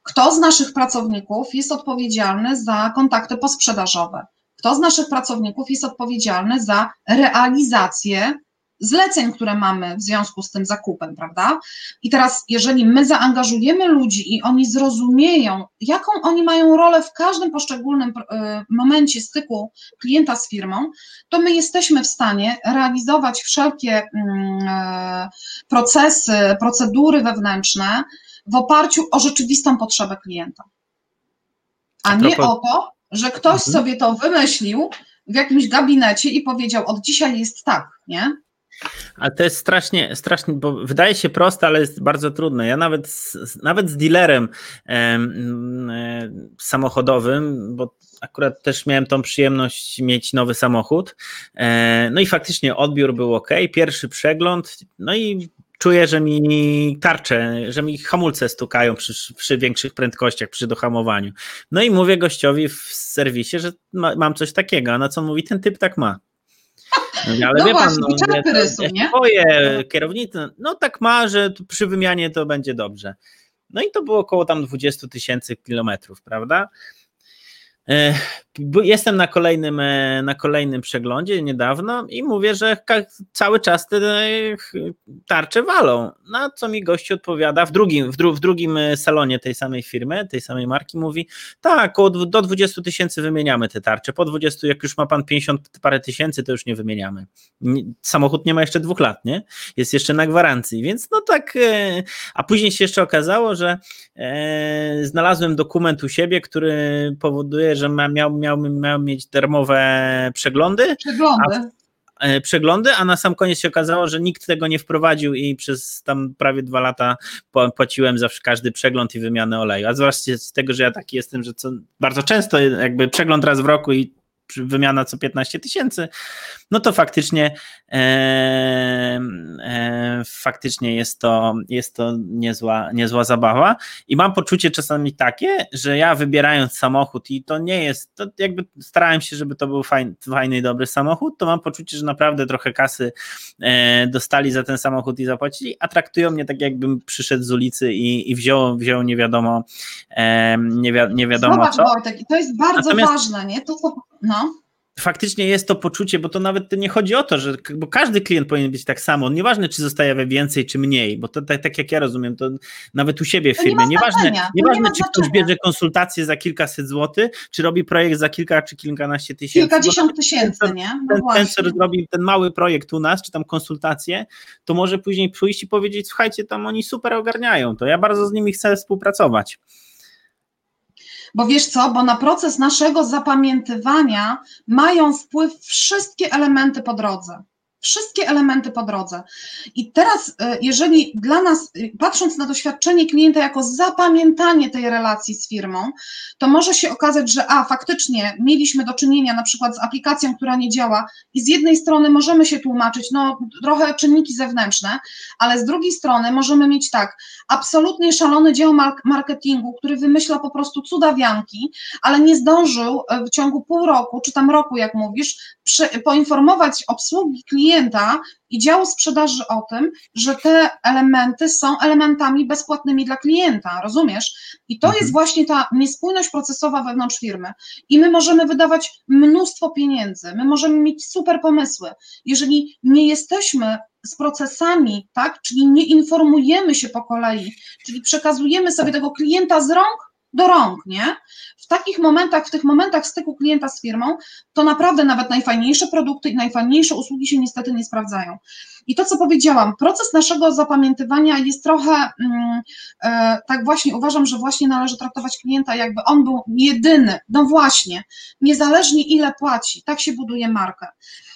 kto z naszych pracowników jest odpowiedzialny za kontakty posprzedażowe? Kto z naszych pracowników jest odpowiedzialny za realizację zleceń, które mamy w związku z tym zakupem, prawda? I teraz, jeżeli my zaangażujemy ludzi i oni zrozumieją, jaką oni mają rolę w każdym poszczególnym e, momencie styku klienta z firmą, to my jesteśmy w stanie realizować wszelkie mm, e, procesy, procedury wewnętrzne, w oparciu o rzeczywistą potrzebę klienta. A nie o to, że ktoś mhm. sobie to wymyślił w jakimś gabinecie i powiedział, od dzisiaj jest tak, nie? Ale to jest strasznie, strasznie, bo wydaje się proste, ale jest bardzo trudne. Ja nawet z, nawet z dealerem e, e, samochodowym, bo akurat też miałem tą przyjemność mieć nowy samochód. E, no i faktycznie odbiór był ok, pierwszy przegląd, no i czuję, że mi tarcze, że mi hamulce stukają przy, przy większych prędkościach, przy dohamowaniu. No i mówię gościowi w serwisie, że ma, mam coś takiego, a na co on mówi, ten typ tak ma. ale no wie właśnie, pan, no, czarny rysu, nie? Twoje kierownicy, no tak ma, że przy wymianie to będzie dobrze. No i to było około tam 20 tysięcy kilometrów, prawda? Jestem na kolejnym, e, na kolejnym przeglądzie niedawno i mówię, że cały czas te tarcze walą. Na co mi gość odpowiada w drugim, w, dru, w drugim e, salonie tej samej firmy, tej samej marki, mówi: Tak, do 20 tysięcy wymieniamy te tarcze. Po 20, jak już ma pan 50 parę tysięcy, to już nie wymieniamy. Samochód nie ma jeszcze dwóch lat, nie? Jest jeszcze na gwarancji, więc no tak. E, a później się jeszcze okazało, że e, znalazłem dokument u siebie, który powoduje, że miał, miał, miał mieć darmowe przeglądy. Przeglądy. A, e, przeglądy, a na sam koniec się okazało, że nikt tego nie wprowadził i przez tam prawie dwa lata płaciłem za każdy przegląd i wymianę oleju. A zwłaszcza z tego, że ja taki jestem, że co, bardzo często jakby przegląd raz w roku i wymiana co 15 tysięcy, no to faktycznie e, e, faktycznie jest to, jest to niezła, niezła zabawa i mam poczucie czasami takie, że ja wybierając samochód i to nie jest, to jakby starałem się, żeby to był fajny, fajny i dobry samochód, to mam poczucie, że naprawdę trochę kasy e, dostali za ten samochód i zapłacili, a traktują mnie tak jakbym przyszedł z ulicy i, i wziął, wziął nie wiadomo e, nie, wi nie wiadomo Zobacz, co. Wojtek, i to jest bardzo Natomiast, ważne, nie? To, no faktycznie jest to poczucie, bo to nawet nie chodzi o to, że bo każdy klient powinien być tak samo. Nieważne, czy zostaje więcej, czy mniej, bo to tak, tak jak ja rozumiem, to nawet u siebie w firmie. Nie nieważne, nieważne nie czy ktoś bierze konsultację za kilkaset złotych, czy robi projekt za kilka czy kilkanaście tysięcy. Kilkadziesiąt tysięcy, ten, nie? No ten, ten, co robi ten mały projekt u nas, czy tam konsultację, to może później pójść i powiedzieć, słuchajcie, tam oni super ogarniają to. Ja bardzo z nimi chcę współpracować. Bo wiesz co, bo na proces naszego zapamiętywania mają wpływ wszystkie elementy po drodze wszystkie elementy po drodze. I teraz, e, jeżeli dla nas, e, patrząc na doświadczenie klienta jako zapamiętanie tej relacji z firmą, to może się okazać, że a, faktycznie mieliśmy do czynienia na przykład z aplikacją, która nie działa i z jednej strony możemy się tłumaczyć, no trochę czynniki zewnętrzne, ale z drugiej strony możemy mieć tak, absolutnie szalony dział marketingu, który wymyśla po prostu cudawianki, ale nie zdążył e, w ciągu pół roku, czy tam roku, jak mówisz, poinformować obsługi klienta i działu sprzedaży o tym, że te elementy są elementami bezpłatnymi dla klienta, rozumiesz? I to mhm. jest właśnie ta niespójność procesowa wewnątrz firmy. I my możemy wydawać mnóstwo pieniędzy, my możemy mieć super pomysły. Jeżeli nie jesteśmy z procesami, tak, czyli nie informujemy się po kolei, czyli przekazujemy sobie tego klienta z rąk do rąk, nie? W takich momentach, w tych momentach styku klienta z firmą, to naprawdę nawet najfajniejsze produkty i najfajniejsze usługi się niestety nie sprawdzają. I to, co powiedziałam, proces naszego zapamiętywania jest trochę, mm, e, tak właśnie uważam, że właśnie należy traktować klienta, jakby on był jedyny. No właśnie, niezależnie ile płaci, tak się buduje markę.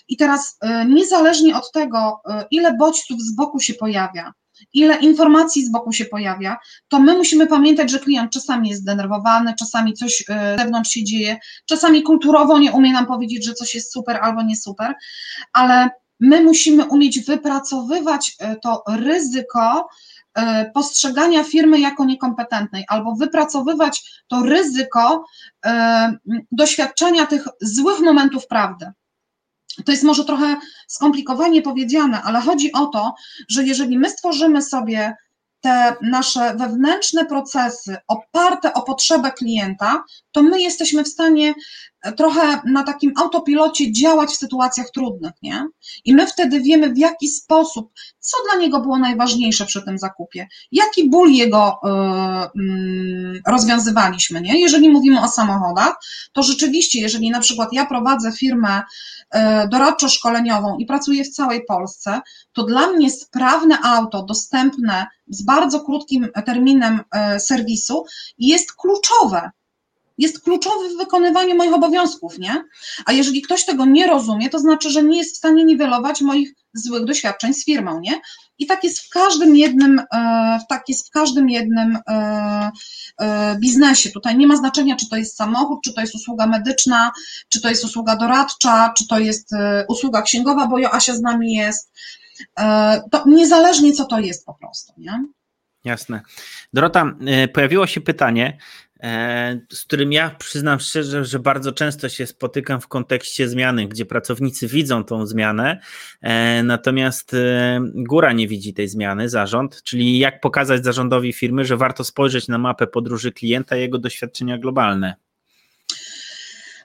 I teraz, e, niezależnie od tego, e, ile bodźców z boku się pojawia, ile informacji z boku się pojawia, to my musimy pamiętać, że klient czasami jest zdenerwowany, czasami coś z zewnątrz się dzieje, czasami kulturowo nie umie nam powiedzieć, że coś jest super albo nie super, ale my musimy umieć wypracowywać e, to ryzyko e, postrzegania firmy jako niekompetentnej, albo wypracowywać to ryzyko doświadczenia tych złych momentów prawdy. To jest może trochę skomplikowanie powiedziane, ale chodzi o to, że jeżeli my stworzymy sobie te nasze wewnętrzne procesy oparte o potrzebę klienta, to my jesteśmy w stanie trochę na takim autopilocie działać w sytuacjach trudnych, nie? I my wtedy wiemy, w jaki sposób, co dla niego było najważniejsze przy tym zakupie, jaki ból jego yy, rozwiązywaliśmy, nie? Jeżeli mówimy o samochodach, to rzeczywiście, jeżeli na przykład ja prowadzę firmę doradczo-szkoleniową i pracuję w całej Polsce, to dla mnie sprawne auto dostępne z bardzo krótkim terminem yy, serwisu jest kluczowe jest kluczowy w wykonywaniu moich obowiązków, nie? A jeżeli ktoś tego nie rozumie, to znaczy, że nie jest w stanie niwelować moich złych doświadczeń z firmą, nie? I tak jest w każdym jednym, e, tak jest w każdym jednym e, e, biznesie. Tutaj nie ma znaczenia, czy to jest samochód, czy to jest usługa medyczna, czy to jest usługa doradcza, czy to jest usługa księgowa, bo Joasia z nami jest. to niezależnie co to jest po prostu, nie? Jasne. Dorota, pojawiło się pytanie, z którym ja przyznam szczerze, że bardzo często się spotykam w kontekście zmiany, gdzie pracownicy widzą tą zmianę, e, natomiast e, góra nie widzi tej zmiany, zarząd, czyli jak pokazać zarządowi firmy, że warto spojrzeć na mapę podróży klienta i jego doświadczenia globalne.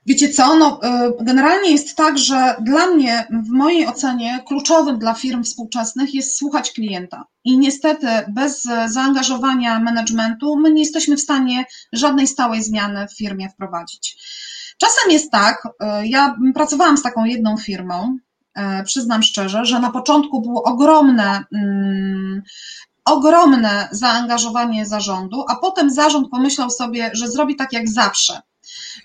Wiecie co, no, y, generalnie jest tak, że dla mnie, w mojej ocenie, kluczowym dla firm współczesnych jest słuchać klienta. I niestety bez zaangażowania managementu my nie jesteśmy w stanie żadnej stałej zmiany w firmie wprowadzić. Czasem jest tak, y, ja pracowałam z taką jedną firmą, y, przyznam szczerze, że na początku było ogromne, mm, ogromne zaangażowanie zarządu, a potem zarząd pomyślał sobie, że zrobi tak jak zawsze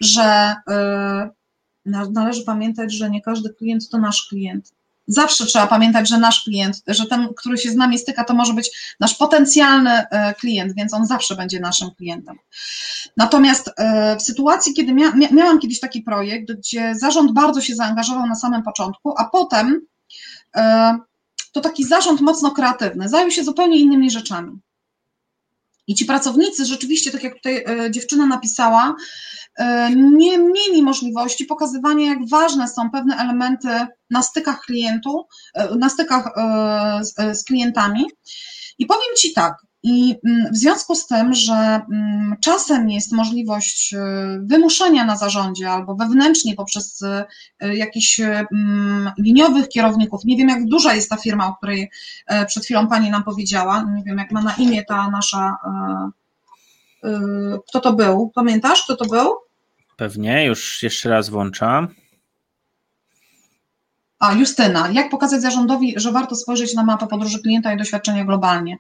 że y, należy pamiętać, że nie każdy klient to nasz klient. Zawsze trzeba pamiętać, że nasz klient, że ten, który się z nami styka, to może być nasz potencjalny y, klient, więc on zawsze będzie naszym klientem. Natomiast y, w sytuacji, kiedy mia, miałam kiedyś taki projekt, gdzie zarząd bardzo się zaangażował na samym początku, a potem to taki zarząd mocno kreatywny, zajął się zupełnie innymi rzeczami. I ci pracownicy rzeczywiście, tak jak tutaj dziewczyna napisała, nie mieli możliwości pokazywania, jak ważne są pewne elementy na stykach klientu, e, na stykach e, z, klientami. I powiem Ci tak, i mm, w związku z tym, że mm, czasem jest możliwość wymuszenia na zarządzie albo wewnętrznie poprzez jakichś mm, liniowych kierowników, nie wiem jak duża jest ta firma, o której przed chwilą Pani nam powiedziała, nie wiem jak ma na imię ta nasza kto to był? Pamiętasz, kto to był? Pewnie, już jeszcze raz włączam. A, Justyna. Jak pokazać zarządowi, że warto spojrzeć na mapę podróży klienta i doświadczenia globalnie?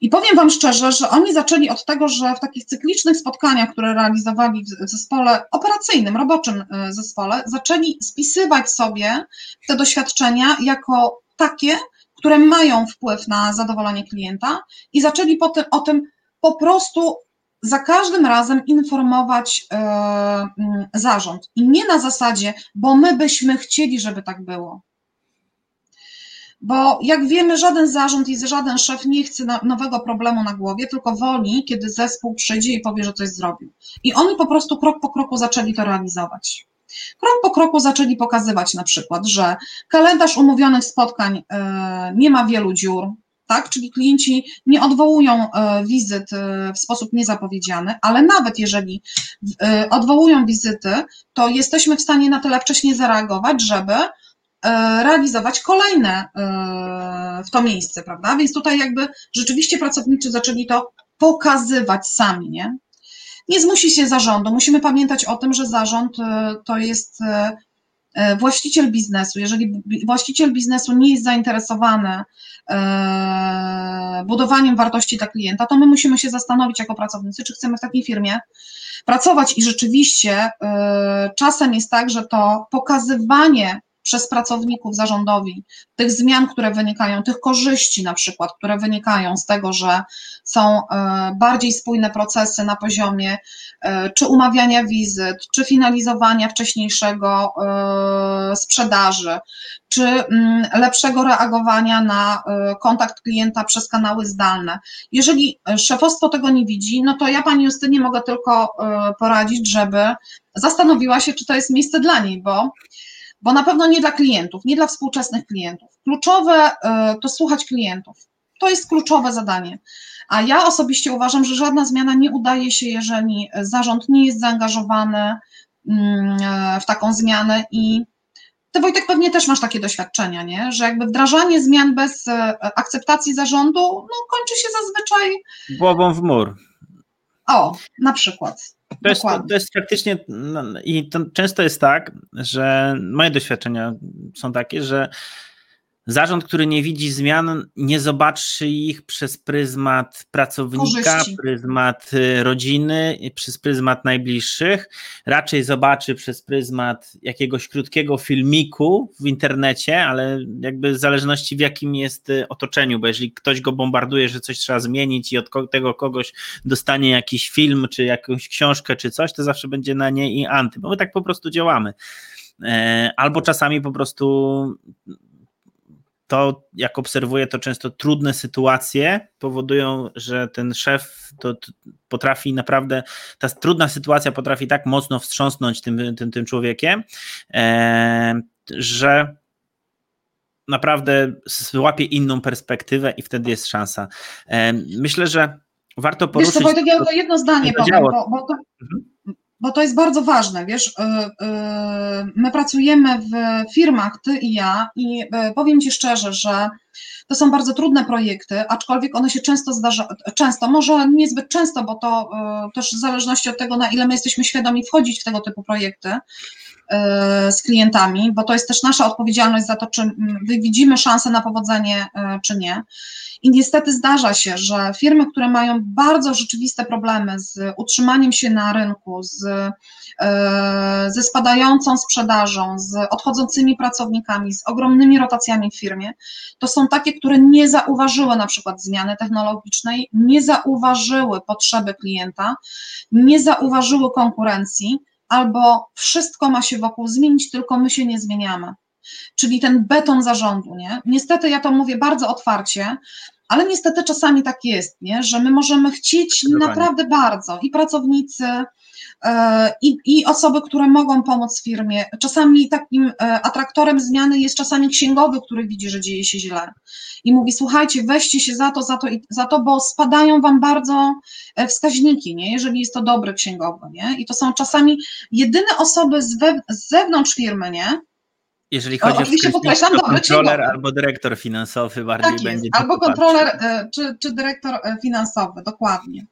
I powiem Wam szczerze, że oni zaczęli od tego, że w takich cyklicznych spotkaniach, które realizowali w zespole operacyjnym, roboczym y, zespole, zaczęli spisywać sobie te doświadczenia jako takie, które mają wpływ na zadowolenie klienta i zaczęli potem o tym po prostu za każdym razem informować e, mm, zarząd. I nie na zasadzie, bo my byśmy chcieli, żeby tak było. Bo jak wiemy, żaden zarząd i żaden szef nie chce nowego problemu na głowie, tylko woli, kiedy zespół przyjdzie i powie, że coś zrobił. I oni po prostu krok po kroku zaczęli to realizować. Krok po kroku zaczęli pokazywać na przykład, że kalendarz umówionych spotkań e, nie ma wielu dziur, tak? Czyli klienci nie odwołują e, wizyt e, w sposób niezapowiedziany, ale nawet jeżeli e, odwołują wizyty, to jesteśmy w stanie na tyle wcześnie zareagować, żeby realizować kolejne w to miejsce, prawda? Więc tutaj jakby rzeczywiście pracownicy zaczęli to pokazywać sami, nie? Nie zmusi się zarządu. Musimy pamiętać o tym, że zarząd to jest właściciel biznesu. Jeżeli właściciel biznesu nie jest zainteresowany E, budowaniem wartości dla klienta, to my musimy się zastanowić jako pracownicy, czy chcemy w takiej firmie pracować i rzeczywiście e, czasem jest tak, że to pokazywanie przez pracowników zarządowi tych zmian, które wynikają, tych korzyści na przykład, które wynikają z tego, że są e, bardziej spójne procesy na poziomie e, czy umawiania wizyt, czy finalizowania wcześniejszego e, sprzedaży, czy mm, lepszego reagowania na kontakt klienta przez kanały zdalne. Jeżeli szefostwo tego nie widzi, no to ja Pani Justynie mogę tylko poradzić, żeby zastanowiła się, czy to jest miejsce dla niej, bo bo na pewno nie dla klientów, nie dla współczesnych klientów. Kluczowe y, to słuchać klientów. To jest kluczowe zadanie. A ja osobiście uważam, że żadna zmiana nie udaje się, jeżeli zarząd nie jest zaangażowany mm, w taką zmianę i ty Wojtek pewnie też masz takie doświadczenia, nie? że jakby wdrażanie zmian bez y, akceptacji zarządu no, kończy się zazwyczaj głową w mur. O, na przykład. To jest, to, to jest faktycznie no, i to często jest tak, że moje doświadczenia są takie, że Zarząd, który nie widzi zmian, nie zobaczy ich przez pryzmat pracownika, Korzyści. pryzmat y, rodziny, przez pryzmat najbliższych. Raczej zobaczy przez pryzmat jakiegoś krótkiego filmiku w internecie, ale jakby w zależności w jakim jest y, otoczeniu, bo jeżeli ktoś go bombarduje, że coś trzeba zmienić i od tego kogoś dostanie jakiś film, czy jakąś książkę, czy coś, to zawsze będzie na nie i anty, bo my tak po prostu działamy. E, albo czasami po prostu to, jak obserwuję, to często trudne sytuacje powodują, że ten szef to, to potrafi naprawdę, ta trudna sytuacja potrafi tak mocno wstrząsnąć tym, tym, tym człowiekiem, e, że naprawdę złapie inną perspektywę i wtedy jest szansa. E, myślę, że warto poruszyć... Wiesz co, Wojtek, ja jedno zdanie powiem, bo, bo, to, mhm. Bo to jest bardzo ważne, wiesz, y, y, my pracujemy w firmach, ty i ja i y, powiem ci szczerze, że to są bardzo trudne projekty, aczkolwiek one się często zdarzają, często, może niezbyt często, bo to też w zależności od tego, na ile my jesteśmy świadomi wchodzić w tego typu projekty, z klientami, bo to jest też nasza odpowiedzialność za to, czy widzimy szansę na powodzenie, czy nie. I niestety zdarza się, że firmy, które mają bardzo rzeczywiste problemy z utrzymaniem się na rynku, z, e, ze spadającą sprzedażą, z odchodzącymi pracownikami, z ogromnymi rotacjami w firmie, to są takie, które nie zauważyły na przykład zmiany technologicznej, nie zauważyły potrzeby klienta, nie zauważyły konkurencji, albo wszystko ma się wokół zmienić, tylko my się nie zmieniamy czyli ten beton zarządu, nie? Niestety ja to mówię bardzo otwarcie, ale niestety czasami tak jest, nie? że my możemy chcieć naprawdę bardzo i pracownicy, i, i, osoby, które mogą pomóc firmie. Czasami takim e, atraktorem zmiany jest czasami księgowy, który widzi, że dzieje się źle i mówi: Słuchajcie, weźcie się za to, za to i za to, bo spadają wam bardzo e, wskaźniki, nie? jeżeli jest to dobry księgowy. Nie? I to są czasami jedyne osoby z, we, z zewnątrz firmy, nie? Jeżeli chodzi o, oczywiście podkreślam, to kontroler albo dyrektor finansowy bardziej tak będzie. Albo kontroler e, czy, czy dyrektor e, finansowy, dokładnie.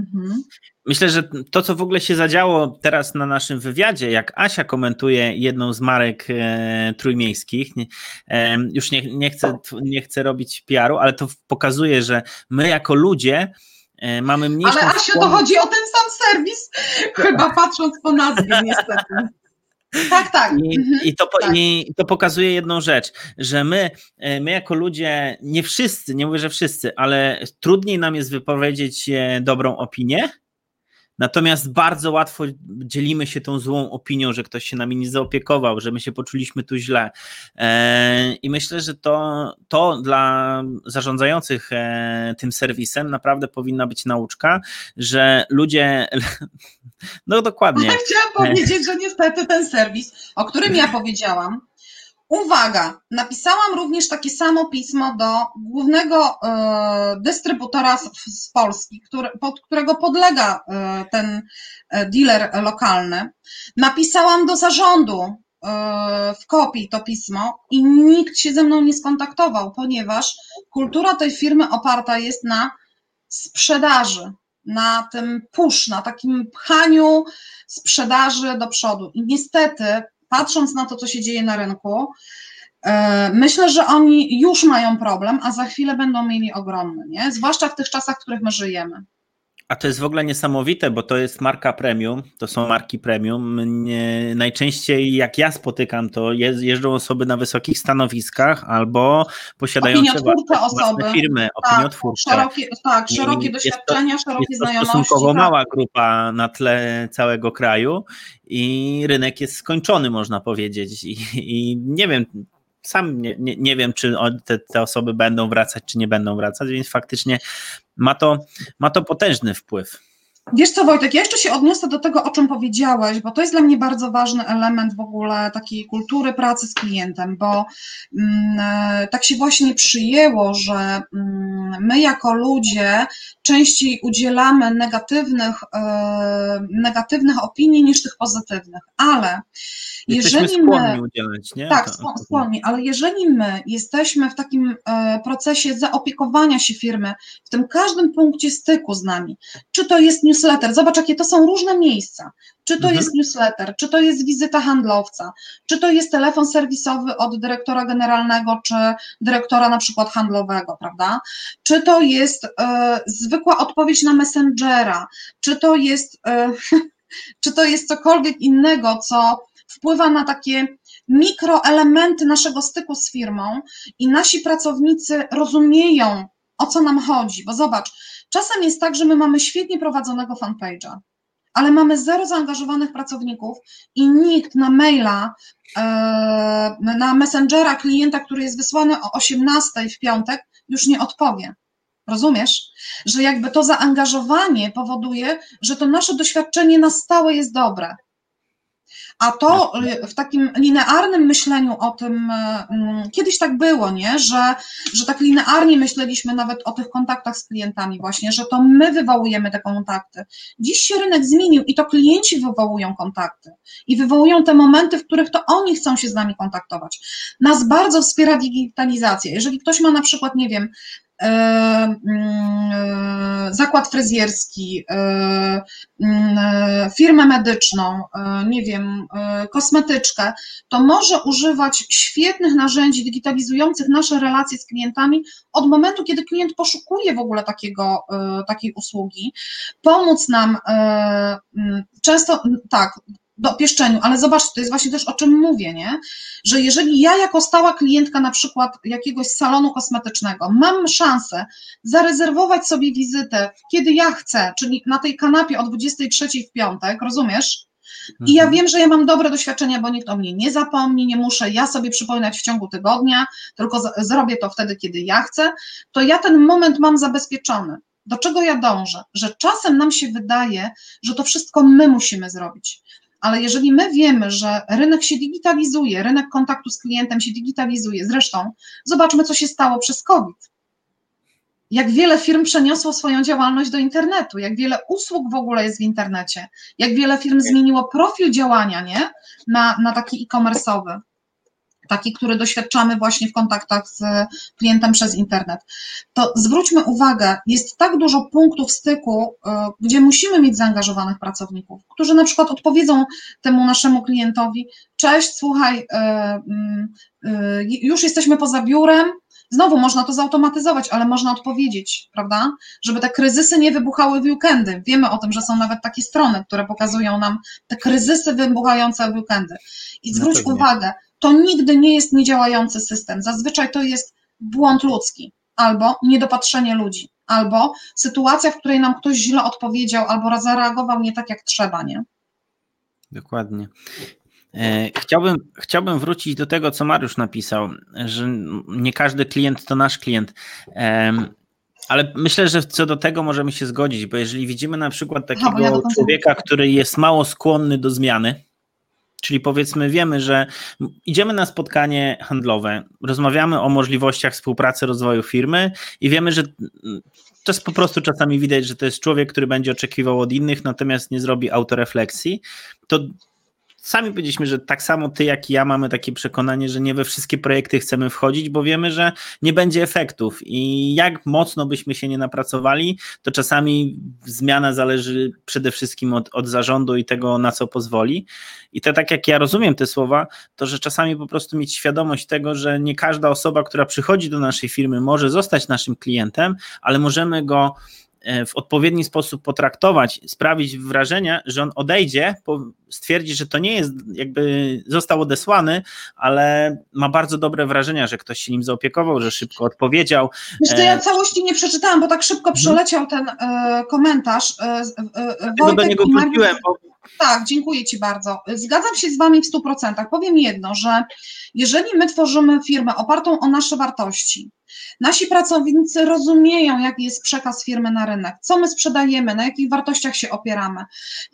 Mhm. Myślę, że to, co w ogóle się zadziało teraz na naszym wywiadzie, jak Asia komentuje jedną z marek e, trójmiejskich, nie, e, już nie, nie, chcę, nie chcę robić PR-u, ale to pokazuje, że my jako ludzie e, mamy mniejszą... Ale Asiu, to chodzi o ten sam serwis, chyba patrząc po nazwie niestety. Tak, tak. I, mhm, i, to, tak. I, to, pokazuje jedną rzecz, że my, e, my jako ludzie, nie wszyscy, nie mówię, że wszyscy, ale trudniej nam jest wypowiedzieć dobrą opinię, Natomiast bardzo łatwo dzielimy się tą złą opinią, że ktoś się nami nie zaopiekował, że my się poczuliśmy tu źle. E, I myślę, że to, to dla zarządzających e, tym serwisem naprawdę powinna być nauczka, że ludzie. No dokładnie. Chciałam powiedzieć, że niestety ten serwis, o którym ja powiedziałam, Uwaga, napisałam również takie samo pismo do głównego e, dystrybutora z, Polski, pod którego podlega e, ten e, dealer lokalny. Napisałam do zarządu w kopii to pismo i nikt się ze mną nie skontaktował, ponieważ kultura tej firmy oparta jest na sprzedaży, na tym push, na takim pchaniu sprzedaży do przodu. I niestety patrząc na to, co się dzieje na rynku, e, myślę, że oni już mają problem, a za chwilę będą mieli ogromny, nie? zwłaszcza w tych czasach, w których my żyjemy. A to jest w ogóle niesamowite, bo to jest marka premium, to są marki premium. Nie, najczęściej jak ja spotykam, to jeżdżą osoby na wysokich stanowiskach albo posiadające własne, osoby. firmy, tak, opiniotwórcze. Szerokie, tak, szerokie doświadczenia, to, szerokie jest to znajomości. stosunkowo tak. mała grupa na tle całego kraju i rynek jest skończony, można powiedzieć. I, i nie wiem, sam nie, nie, nie wiem, czy te, te, osoby będą wracać, czy nie będą wracać, więc faktycznie ma to, ma to potężny wpływ. Wiesz co, Wojtek, ja jeszcze się odniosę do tego, o czym powiedziałeś, bo to jest dla mnie bardzo ważny element w ogóle takiej kultury pracy z klientem, bo mm, tak się właśnie przyjęło, że mm, my jako ludzie częściej udzielamy negatywnych, e, negatywnych opinii niż tych pozytywnych, ale Jesteśmy jeżeli my, udzielać, nie? Tak, skłonni, ale jeżeli my jesteśmy w takim e, procesie zaopiekowania się firmy, w tym każdym punkcie styku z nami, czy to jest newsletter, zobacz, jakie to są różne miejsca, czy to mhm. jest newsletter, czy to jest wizyta handlowca, czy to jest telefon serwisowy od dyrektora generalnego, czy dyrektora na przykład handlowego, prawda? Czy to jest e, zwykła odpowiedź na Messengera, czy to jest, e, czy to jest cokolwiek innego, co wpływa na takie mikroelementy naszego styku z firmą i nasi pracownicy rozumieją, o co nam chodzi, bo zobacz, czasem jest tak, że my mamy świetnie prowadzonego fanpage'a, ale mamy zero zaangażowanych pracowników i nikt na maila, e, na messengera klienta, który jest wysłany o 18 w piątek, już nie odpowie. Rozumiesz? Że jakby to zaangażowanie powoduje, że to nasze doświadczenie na stałe jest dobre. A to y, w takim linearnym myśleniu o tym, y, mm, kiedyś tak było, nie? Że, że tak linearnie myśleliśmy nawet o tych kontaktach z klientami, właśnie, że to my wywołujemy te kontakty. Dziś się rynek zmienił i to klienci wywołują kontakty i wywołują te momenty, w których to oni chcą się z nami kontaktować. Nas bardzo wspiera digitalizacja. Jeżeli ktoś ma na przykład, nie wiem, zakład fryzjerski, e, mm, firmę medyczną, nie wiem, kosmetyczkę, to może używać świetnych narzędzi digitalizujących nasze relacje z klientami od momentu, kiedy klient poszukuje w ogóle takiego, takiej usługi, pomóc nam mm, często, tak, do pieszczeniu, ale zobaczcie, to jest właśnie też o czym mówię, nie? Że jeżeli ja jako stała klientka na przykład jakiegoś salonu kosmetycznego mam szansę zarezerwować sobie wizytę, kiedy ja chcę, czyli na tej kanapie o 23 w piątek, rozumiesz? I ja mhm. wiem, że ja mam dobre doświadczenia, bo nikt o mnie nie zapomni, nie muszę ja sobie przypominać w ciągu tygodnia, tylko z- zrobię to wtedy, kiedy ja chcę, to ja ten moment mam zabezpieczony. Do czego ja dążę? Że czasem nam się wydaje, że to wszystko my musimy zrobić ale jeżeli my wiemy, że rynek się digitalizuje, rynek kontaktu z klientem się digitalizuje, zresztą zobaczmy, co się stało przez COVID. Jak wiele firm przeniosło swoją działalność do internetu, jak wiele usług w ogóle jest w internecie, jak wiele firm zmieniło profil działania nie? Na, na taki e-commerce'owy taki, który doświadczamy właśnie w kontaktach z klientem przez internet, to zwróćmy uwagę, jest tak dużo punktów styku, y, gdzie musimy mieć zaangażowanych pracowników, którzy na przykład odpowiedzą temu naszemu klientowi: Cześć, słuchaj, y, y, już jesteśmy poza biurem. Znowu można to zautomatyzować, ale można odpowiedzieć, prawda? Żeby te kryzysy nie wybuchały w weekendy. Wiemy o tym, że są nawet takie strony, które pokazują nam te kryzysy wybuchające w weekendy. I zwróć no uwagę, to nigdy nie jest niedziałający system. Zazwyczaj to jest błąd ludzki albo niedopatrzenie ludzi, albo sytuacja, w której nam ktoś źle odpowiedział albo zareagował nie tak jak trzeba, nie? Dokładnie. E, chciałbym, chciałbym wrócić do tego, co Mariusz napisał, że nie każdy klient to nasz klient. Ale myślę, że co do tego możemy się zgodzić, bo jeżeli widzimy na przykład takiego ja człowieka, który jest mało skłonny do zmiany, Czyli powiedzmy, wiemy, że idziemy na spotkanie handlowe, rozmawiamy o możliwościach współpracy, rozwoju firmy i wiemy, że to jest po prostu czasami widać, że to jest człowiek, który będzie oczekiwał od innych, natomiast nie zrobi autorefleksji. To sami powiedzieliśmy, że tak samo ty, jak i ja mamy takie przekonanie, że nie we wszystkie projekty chcemy wchodzić, bo wiemy, że nie będzie efektów i jak mocno byśmy się nie napracowali, to czasami zmiana zależy przede wszystkim od, od zarządu i tego, na co pozwoli. I to tak jak ja rozumiem te słowa, to że czasami po prostu mieć świadomość tego, że nie każda osoba, która przychodzi do naszej firmy, może zostać naszym klientem, ale możemy go w odpowiedni sposób potraktować, sprawić wrażenie, że on odejdzie, stwierdzi, że to nie jest, jakby został odesłany, ale ma bardzo dobre wrażenia, że ktoś się nim zaopiekował, że szybko odpowiedział. Wiesz, to ja e, całości nie przeczytałam, bo tak szybko mhm. przeleciał ten e, komentarz. E, e, Wojtek do niego wróciłem, bo tak, dziękuję Ci bardzo. Zgadzam się z Wami w 100%. Powiem jedno, że jeżeli my tworzymy firmę opartą o nasze wartości, nasi pracownicy rozumieją, jaki jest przekaz firmy na rynek, co my sprzedajemy, na jakich wartościach się opieramy.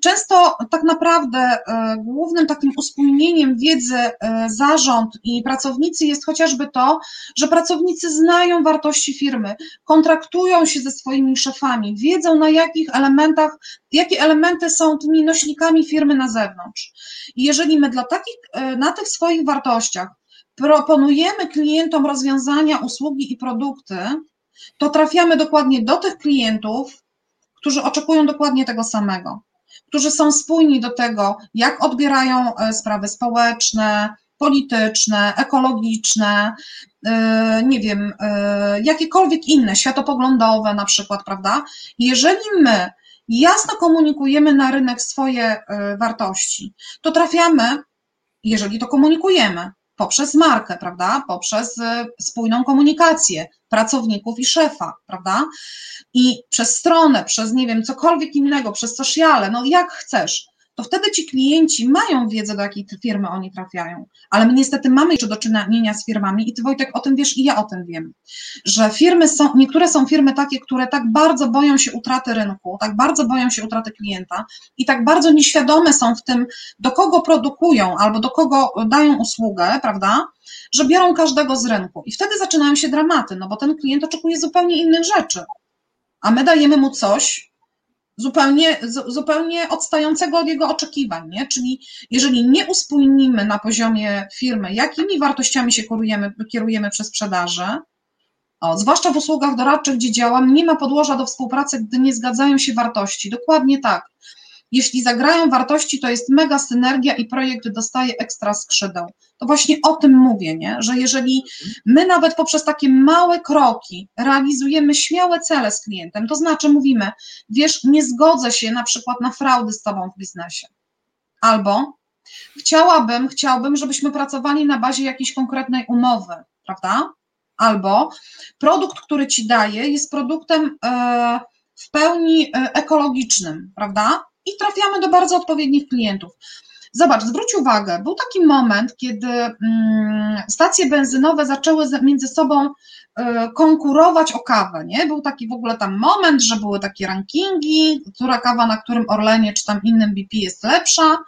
Często tak naprawdę e, głównym takim uspójnieniem wiedzy e, zarząd i pracownicy jest chociażby to, że pracownicy znają wartości firmy, kontraktują się ze swoimi szefami, wiedzą na jakich elementach, jakie elementy są tymi nośnikami firmy na zewnątrz. I jeżeli my dla takich, e, na tych swoich wartościach proponujemy klientom rozwiązania, usługi i produkty, to trafiamy dokładnie do tych klientów, którzy oczekują dokładnie tego samego, którzy są spójni do tego, jak odbierają e, sprawy społeczne, polityczne, ekologiczne, e, nie wiem, jakiekolwiek inne, światopoglądowe na przykład, prawda? Jeżeli my jasno komunikujemy na rynek swoje e, wartości, to trafiamy, jeżeli to komunikujemy, poprzez markę, prawda? Poprzez y, spójną komunikację pracowników i szefa, prawda? I przez stronę, przez nie wiem, cokolwiek innego, przez sociale, no jak chcesz to wtedy ci klienci mają wiedzę, do jakiej firmy oni trafiają. Ale my niestety mamy jeszcze do czynienia z firmami i ty Wojtek o tym wiesz i ja o tym wiem, że firmy są, niektóre są firmy takie, które tak bardzo boją się utraty rynku, tak bardzo boją się utraty klienta i tak bardzo nieświadome są w tym, do kogo produkują albo do kogo dają usługę, prawda? Że biorą każdego z rynku. I wtedy zaczynają się dramaty, no bo ten klient oczekuje zupełnie innych rzeczy. A my dajemy mu coś, zupełnie, zupełnie odstającego od jego oczekiwań. Nie? Czyli jeżeli nie uspójnimy na poziomie firmy, jakimi wartościami się kierujemy, kierujemy przy sprzedaży, o, zwłaszcza w usługach doradczych, gdzie działam, nie ma podłoża do współpracy, gdy nie zgadzają się wartości. Dokładnie tak. Jeśli zagrają wartości, to jest mega synergia i projekt dostaje ekstra skrzydeł. To właśnie o tym mówię, nie? że jeżeli my nawet poprzez takie małe kroki realizujemy śmiałe cele z klientem, to znaczy mówimy, wiesz, nie zgodzę się na przykład na fraudy z tobą w biznesie. Albo chciałabym, chciałbym, żebyśmy pracowali na bazie jakiejś konkretnej umowy, prawda? Albo produkt, który ci daję, jest produktem e, w pełni e, ekologicznym, prawda? I trafiamy do bardzo odpowiednich klientów. Zobacz, zwróć uwagę, był taki moment, kiedy mm, stacje benzynowe zaczęły między sobą e, konkurować o kawę, nie? Był taki w ogóle tam moment, że były takie rankingi, która kawa na którym Orlenie czy tam innym BP jest lepsza.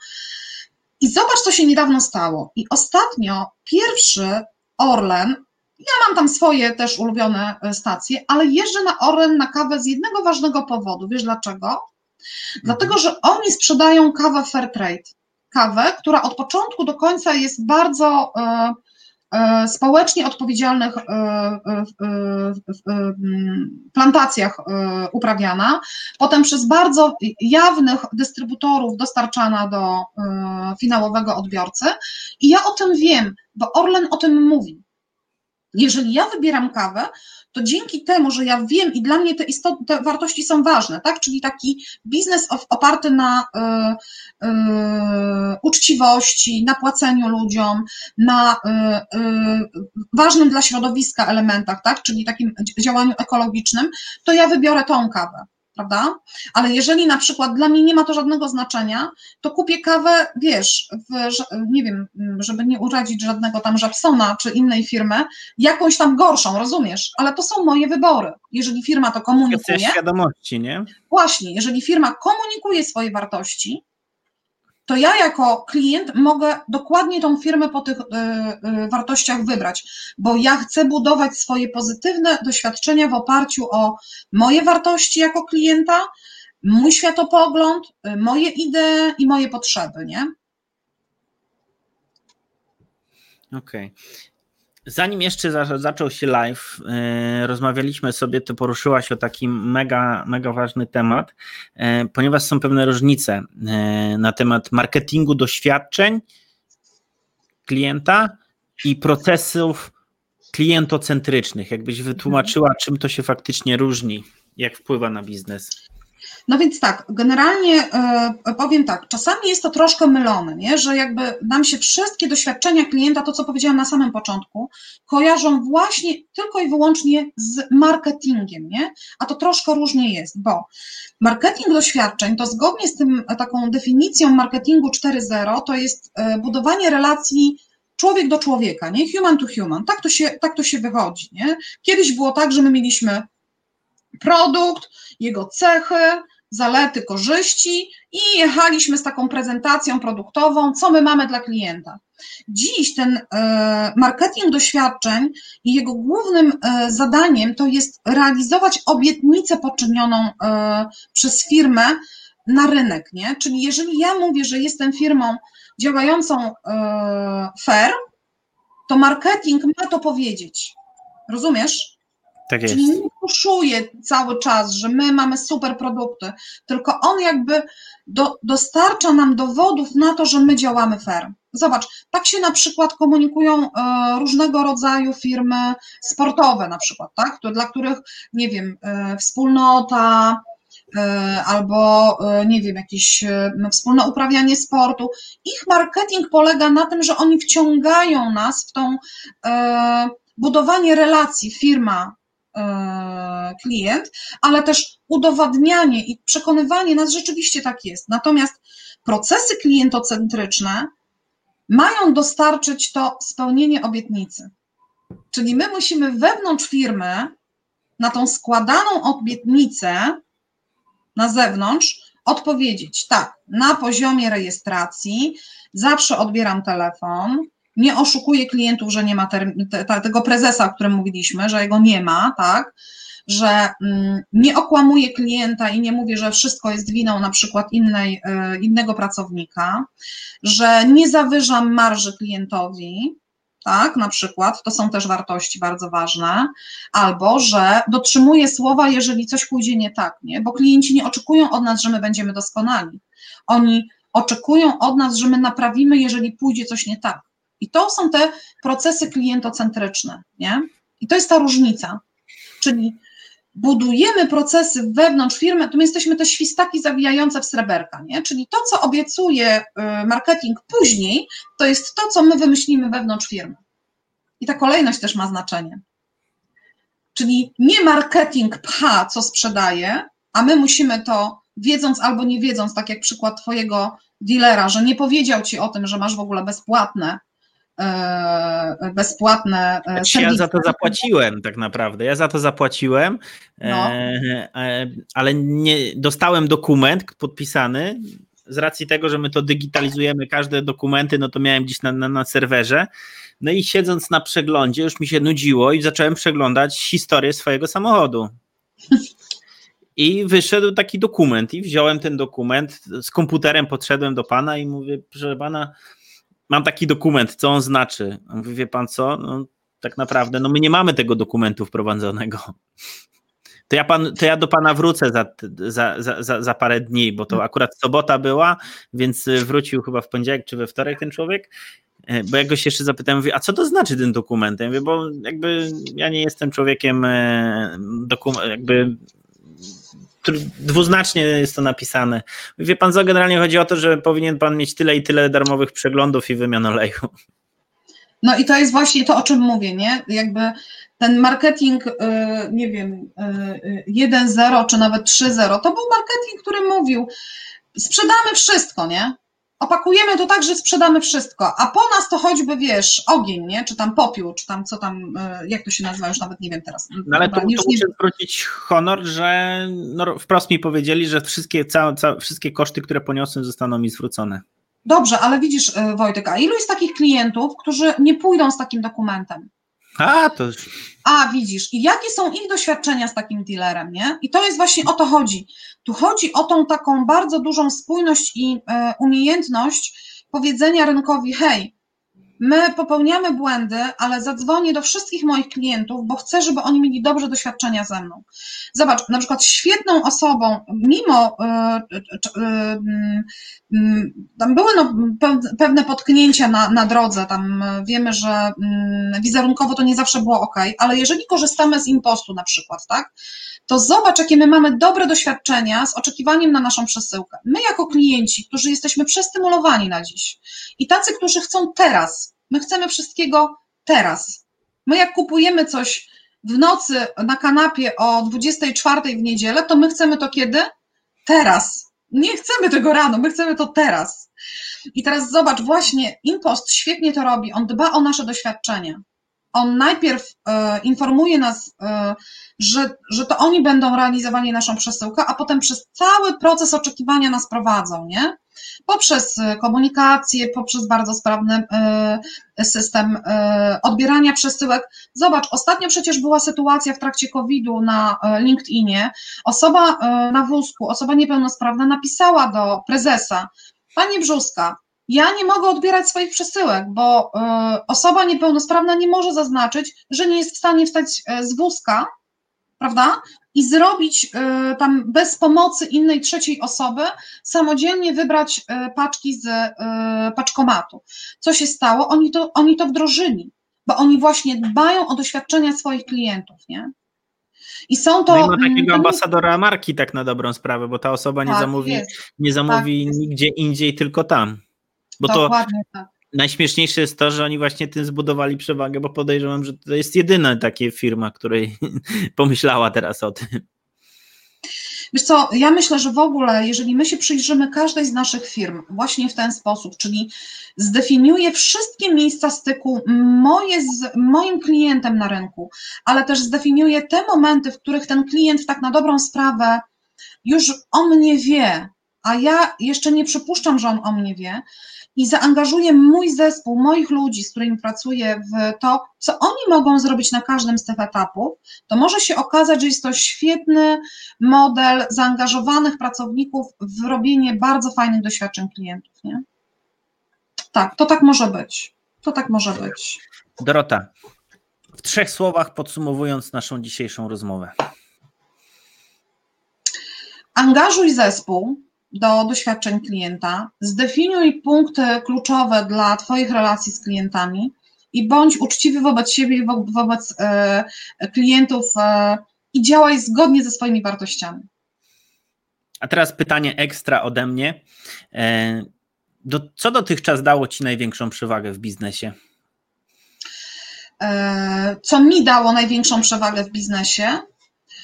I zobacz, co się niedawno stało. I ostatnio pierwszy Orlen, ja mam tam swoje też ulubione e, stacje, ale jeżdżę na Orlen na kawę z jednego ważnego powodu. Wiesz dlaczego? Dlatego, że oni sprzedają kawę Fairtrade. Kawę, która od początku do końca jest bardzo e, e, społecznie odpowiedzialnych e, plantacjach uprawiana, potem przez bardzo jawnych dystrybutorów dostarczana do finałowego odbiorcy. I ja o tym wiem, bo Orlen o tym mówi. Jeżeli ja wybieram kawę, to dzięki temu, że ja wiem i dla mnie te, istot, te wartości są ważne, tak? Czyli taki biznes oparty na y, y, uczciwości, na płaceniu ludziom, na y, ważnym dla środowiska elementach, tak? Czyli takim działaniu ekologicznym, to ja wybiorę tą kawę prawda? Ale jeżeli na przykład dla mnie nie ma to żadnego znaczenia, to kupię kawę, wiesz, w, nie wiem, żeby nie urazić żadnego tam Żabsona czy innej firmy, jakąś tam gorszą, rozumiesz? Ale to są moje wybory. Jeżeli firma to komunikuje. świadomości, nie? Właśnie, jeżeli firma komunikuje swoje wartości, to ja jako klient mogę dokładnie tą firmę po tych y, y, wartościach wybrać, bo ja chcę budować swoje pozytywne doświadczenia w oparciu o moje wartości jako klienta, mój światopogląd, y, moje idee i moje potrzeby, nie? Okej. Okay. Zanim jeszcze zaczął się live, e, rozmawialiśmy sobie, ty poruszyłaś o taki mega, mega ważny temat, e, ponieważ są pewne różnice e, na temat marketingu doświadczeń klienta i procesów klientocentrycznych. Jakbyś wytłumaczyła, czym to się faktycznie różni, jak wpływa na biznes. No więc tak, generalnie e, powiem tak, czasami jest to troszkę mylone, nie? że jakby nam się wszystkie doświadczenia klienta, to co powiedziałam na samym początku, kojarzą właśnie tylko i wyłącznie z marketingiem, nie? a to troszkę różnie jest, bo marketing doświadczeń to zgodnie z tym taką definicją marketingu 4.0 to jest e, budowanie relacji człowiek do człowieka, nie? Human to human. Tak to się, tak to się wychodzi, nie? Kiedyś było tak, że my mieliśmy produkt, jego cechy, zalety, korzyści i jechaliśmy z taką prezentacją produktową, co my mamy dla klienta. Dziś ten e, marketing doświadczeń i jego głównym e, zadaniem to jest realizować obietnicę poczynioną e, przez firmę na rynek, nie? Czyli jeżeli ja mówię, że jestem firmą działającą fair, to marketing ma to powiedzieć. Rozumiesz? Tak jest. Czyli nie puszuje cały czas, że my mamy super produkty, tylko on jakby do, dostarcza nam dowodów na to, że my działamy fair. Zobacz, tak się na przykład komunikują e, różnego rodzaju firmy sportowe, na przykład, tak? To, dla których, nie wiem, e, wspólnota, albo nie wiem, jakieś wspólne uprawianie sportu. Ich marketing polega na tym, że oni wciągają nas w tą budowanie relacji firma klient, ale też udowadnianie i przekonywanie nas rzeczywiście tak jest. Natomiast procesy klientocentryczne mają dostarczyć to spełnienie obietnicy. Czyli my musimy wewnątrz firmy na tą składaną obietnicę na zewnątrz odpowiedzieć tak, na poziomie rejestracji zawsze odbieram telefon, nie oszukuję klientów, że nie ma tego prezesa, o którym mówiliśmy, że jego nie ma, tak, że mm, nie okłamuję klienta i nie mówię, że wszystko jest winą na przykład innej, e, innego pracownika, że nie zawyżam marży klientowi, tak, na przykład, to są też wartości bardzo ważne, albo że dotrzymuję słowa, jeżeli coś pójdzie nie tak, nie? bo klienci nie oczekują od nas, że my będziemy doskonali. Oni oczekują od nas, że my naprawimy, jeżeli pójdzie coś nie tak. I to są te procesy klientocentryczne, nie? I to jest ta różnica. Czyli budujemy procesy wewnątrz firmy, to my jesteśmy te świstaki zawijające w sreberka, nie? Czyli to, co obiecuje y, marketing później, to jest to, co my wymyślimy wewnątrz firmy. I ta kolejność też ma znaczenie. Czyli nie marketing pcha, co sprzedaje, a my musimy to wiedząc albo nie wiedząc, tak jak przykład twojego dealera, że nie powiedział ci o tym, że masz w ogóle bezpłatne bezpłatne e, serwisy. Ja za to zapłaciłem tak naprawdę. Ja za to zapłaciłem, no. E, ale nie dostałem dokument podpisany. Z racji tego, że my to digitalizujemy, każde dokumenty, no to miałem gdzieś na, na, na serwerze. No i siedząc na przeglądzie, już mi się nudziło i zacząłem przeglądać historię swojego samochodu. I wyszedł taki dokument, i wziąłem ten dokument, z komputerem podszedłem do pana i mówię, proszę pana, mam taki dokument, co on znaczy. Mówi, wie pan co, no, tak naprawdę, no my nie mamy tego dokumentu wprowadzonego. To ja, pan, to ja do pana wrócę za, za, za, za parę dni, bo to akurat sobota była, więc wrócił chyba w poniedziałek czy we wtorek ten człowiek. E, bo ja go się jeszcze zapytałem, mówię, a co to znaczy ten dokument? Ja mówię, bo jakby ja nie jestem człowiekiem e, jakby dwuznacznie jest to napisane. Wie pan co, generalnie chodzi o to, że powinien pan mieć tyle i tyle darmowych przeglądów i wymian oleju. No i to jest właśnie to, o czym mówię, nie? Jakby ten marketing, y, nie wiem, 1.0 y, czy nawet 3.0, to był marketing, który mówił, sprzedamy wszystko, nie? Opakujemy to tak, że sprzedamy wszystko, a po nas to choćby, wiesz, ogień, nie? Czy tam popiół, czy tam co tam, e, jak to się nazywa, już nawet nie wiem teraz. No ale tu, tu muszę zwrócić honor, że no, wprost mi powiedzieli, że wszystkie, całe, całe, wszystkie koszty, które poniosłem, zostaną mi zwrócone. Dobrze, ale widzisz, e, Wojtek, a ilu jest takich klientów, którzy nie pójdą z takim dokumentem? A, to A, widzisz, i jakie są ich doświadczenia z takim dealerem, nie? I to jest właśnie o to chodzi. Tu chodzi o tą taką bardzo dużą spójność i e, umiejętność powiedzenia rynkowi, hej, My popełniamy błędy, ale zadzwonię do wszystkich moich klientów, bo chcę, żeby oni mieli dobre doświadczenia ze mną. Zobacz, na przykład świetną osobą, mimo y, y, y, tam były no, pewne potknięcia na, na drodze, tam wiemy, że mm, wizerunkowo to nie zawsze było ok, ale jeżeli korzystamy z impostu na przykład, tak, to zobacz, jakie my mamy dobre doświadczenia z oczekiwaniem na naszą przesyłkę. My jako klienci, którzy jesteśmy przestymulowani na dziś i tacy, którzy chcą teraz, my chcemy wszystkiego teraz. My jak kupujemy coś w nocy na kanapie o 24 w niedzielę, to my chcemy to kiedy? Teraz. Nie chcemy tego rano, my chcemy to teraz. I teraz zobacz, właśnie Impost świetnie to robi, on dba o nasze doświadczenia on najpierw e, informuje nas, e, że, że to oni będą realizowali naszą przesyłkę, a potem przez cały proces oczekiwania nas prowadzą, nie? Poprzez komunikację, poprzez bardzo sprawny e, system odbierania przesyłek. Zobacz, ostatnio przecież była sytuacja w trakcie COVID-u na LinkedInie. Osoba na wózku, osoba niepełnosprawna napisała do prezesa, Pani Brzuska, ja nie mogę odbierać swoich przesyłek, bo y, osoba niepełnosprawna nie może zaznaczyć, że nie jest w stanie wstać e, z wózka, prawda? I zrobić y, tam bez pomocy innej trzeciej osoby, samodzielnie wybrać paczki z paczkomatu. Co się stało? Oni to, oni to wdrożyli, bo oni właśnie dbają o doświadczenia swoich klientów, nie? I są to. No i ma takiego mm, ambasadora marki, tak na dobrą sprawę, bo ta osoba nie Tak, zamówi, jest. nie zamówi jest. nigdzie indziej, tylko tam. Bo to Dokładnie tak. najśmieszniejsze jest to, że oni właśnie tym zbudowali przewagę, bo podejrzewam, że to jest jedyna taka firma, której pomyślała teraz o tym. Wiesz co, ja myślę, że w ogóle, jeżeli my się przyjrzymy każdej z naszych firm właśnie w ten sposób, czyli zdefiniuję wszystkie miejsca styku moje z moim klientem na rynku, ale też zdefiniuję te momenty, w których ten klient tak na dobrą sprawę już o mnie wie, a ja jeszcze nie przypuszczam, że on o mnie wie, i zaangażuję mój zespół, moich ludzi, z którymi pracuję w to, co oni mogą zrobić na każdym z tych etapów, to może się okazać, że jest to świetny model zaangażowanych pracowników w robienie bardzo fajnych doświadczeń klientów. Nie? Tak, to tak może być. To tak może być. Dorota, w trzech słowach podsumowując naszą dzisiejszą rozmowę. Angażuj zespół do doświadczeń klienta, zdefiniuj punkty kluczowe dla Twoich relacji z klientami i bądź uczciwy wobec siebie i wo- wobec e, klientów e, i działaj zgodnie ze swoimi wartościami. A teraz pytanie ekstra ode mnie. E, Do, co dotychczas dało Ci największą przewagę w biznesie? Co mi dało największą przewagę w biznesie?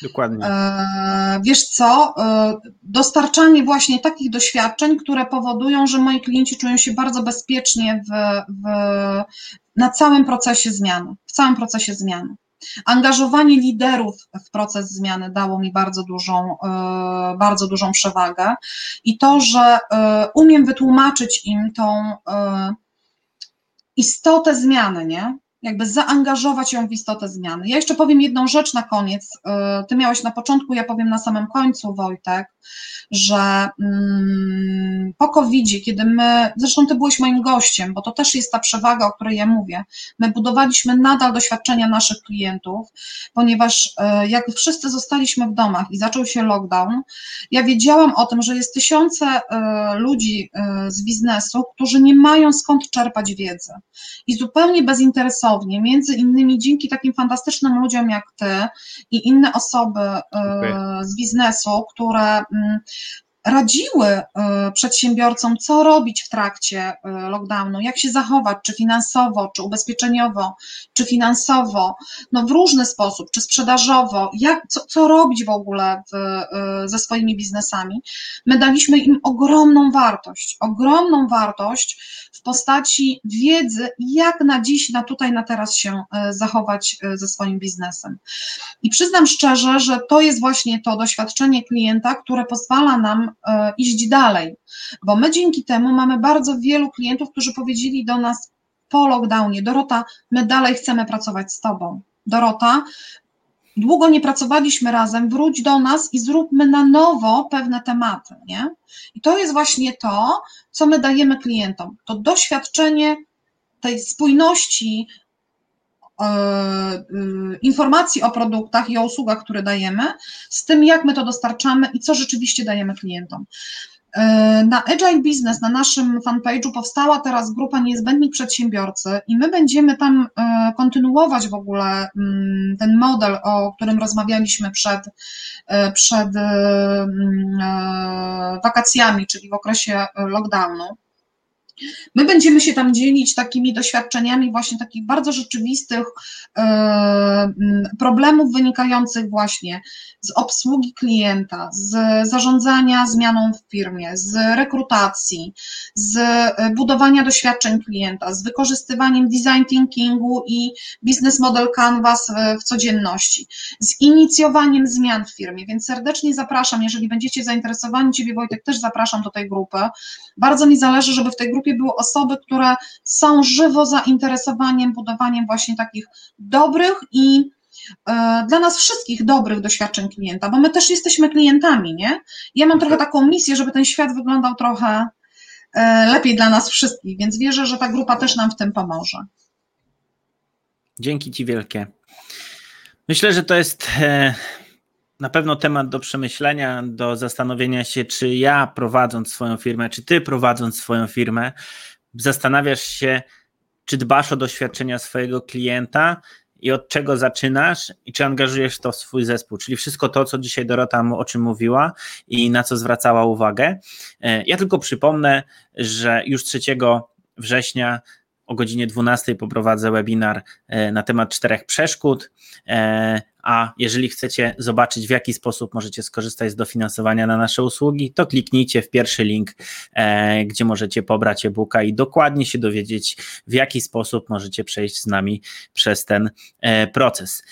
Dokładnie. E, Wiesz co, e, dostarczanie właśnie takich doświadczeń, które powodują, że moi klienci czują się bardzo bezpiecznie w, w, na całym procesie zmiany, w całym procesie zmiany. Angażowanie liderów w proces zmiany dało mi bardzo dużą, e, bardzo dużą przewagę i to, że umiem wytłumaczyć im tą istotę zmiany, nie? Jakby zaangażować ją w istotę zmiany. Ja jeszcze powiem jedną rzecz na koniec. E, Ty miałeś na początku, ja powiem na samym końcu, Wojtek, że mm, po covid kiedy my, zresztą Ty byłeś moim gościem, bo to też jest ta przewaga, o której ja mówię, my budowaliśmy nadal doświadczenia naszych klientów, ponieważ e, jak wszyscy zostaliśmy w domach i zaczął się lockdown, ja wiedziałam o tym, że jest tysiące e, ludzi z biznesu, którzy nie mają skąd czerpać wiedzy. I zupełnie bezinteresownie, między innymi dzięki takim fantastycznym ludziom jak ty i inne osoby e, Dziękuję. z biznesu, które mm, radziły e, przedsiębiorcom, co robić w trakcie e, lockdownu, jak się zachować, czy finansowo, czy ubezpieczeniowo, czy finansowo, no w różny sposób, czy sprzedażowo, jak, co, co robić w ogóle w, e, ze swoimi biznesami. My daliśmy im ogromną wartość, ogromną wartość w postaci wiedzy, jak na dziś, na tutaj, na teraz się zachować ze swoim biznesem. I przyznam szczerze, że to jest właśnie to doświadczenie klienta, które pozwala nam iść dalej, bo my dzięki temu mamy bardzo wielu klientów, którzy powiedzieli do nas po lockdownie: Dorota, my dalej chcemy pracować z Tobą. Dorota, długo nie pracowaliśmy razem, wróć do nas i zróbmy na nowo pewne tematy, nie? I to jest właśnie to, co my dajemy klientom. To doświadczenie tej spójności e, e, informacji o produktach i o usługach, które dajemy, z tym, jak my to dostarczamy i co rzeczywiście dajemy klientom. E, Na Agile Business, na naszym fanpage'u powstała teraz grupa niezbędni przedsiębiorcy i my będziemy tam e, kontynuować w ogóle mm, ten model, o którym rozmawialiśmy przed, e, przed e, mm, e, wakacjami, czyli w okresie lockdownu. My będziemy się tam dzielić takimi doświadczeniami właśnie takich bardzo rzeczywistych e, m, problemów wynikających właśnie z obsługi klienta, z zarządzania zmianą w firmie, z rekrutacji, z e, budowania doświadczeń klienta, z wykorzystywaniem design thinkingu i business model canvas w codzienności, z inicjowaniem zmian w firmie. Więc serdecznie zapraszam, jeżeli będziecie zainteresowani, Ciebie Wojtek też zapraszam do tej grupy. Bardzo mi zależy, żeby w tej grupie były osoby, które są żywo zainteresowaniem budowaniem właśnie takich dobrych i e, dla nas wszystkich dobrych doświadczeń klienta, bo my też jesteśmy klientami, nie? Ja mam trochę taką misję, żeby ten świat wyglądał trochę e, lepiej dla nas wszystkich, więc wierzę, że ta grupa też nam w tym pomoże. Dzięki Ci wielkie. Myślę, że to jest e, na pewno temat do przemyślenia, do zastanowienia się, czy ja prowadząc swoją firmę, czy Ty prowadząc swoją firmę, zastanawiasz się, czy dbasz o doświadczenia swojego klienta i od czego zaczynasz i czy angażujesz to w swój zespół, czyli wszystko to, co dzisiaj Dorota o czym mówiła i na co zwracała uwagę. E, ja tylko przypomnę, że już 3 września o godzinie 12 poprowadzę webinar e, na temat czterech przeszkód. E, a jeżeli chcecie zobaczyć, w jaki sposób możecie skorzystać z dofinansowania na nasze usługi, to kliknijcie w pierwszy link, e, gdzie możecie pobrać e-booka i dokładnie się dowiedzieć, w jaki sposób możecie przejść z nami przez ten proces.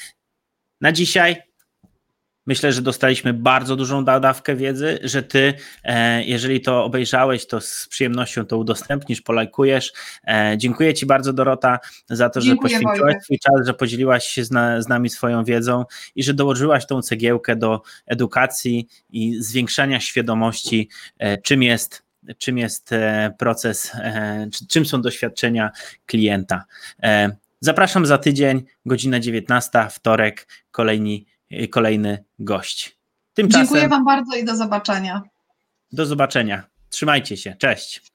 Na dzisiaj Myślę, że dostaliśmy bardzo dużą dawkę wiedzy, że ty, e, jeżeli to obejrzałeś, to z przyjemnością to udostępnisz, polajkujesz. E, dziękuję Ci bardzo, Dorota, za to, Dziękuję, że poświęciłaś swój czas, że podzieliłaś się z, na, z nami swoją wiedzą i że dołożyłaś tą cegiełkę do edukacji i zwiększania świadomości, e, czym jest czym jest proces, czym są doświadczenia klienta. Zapraszam za tydzień, godzina 19, wtorek, kolejni kolejny gość. Tymczasem, Dziękuję Wam bardzo i do zobaczenia. Do zobaczenia. Trzymajcie się. Cześć.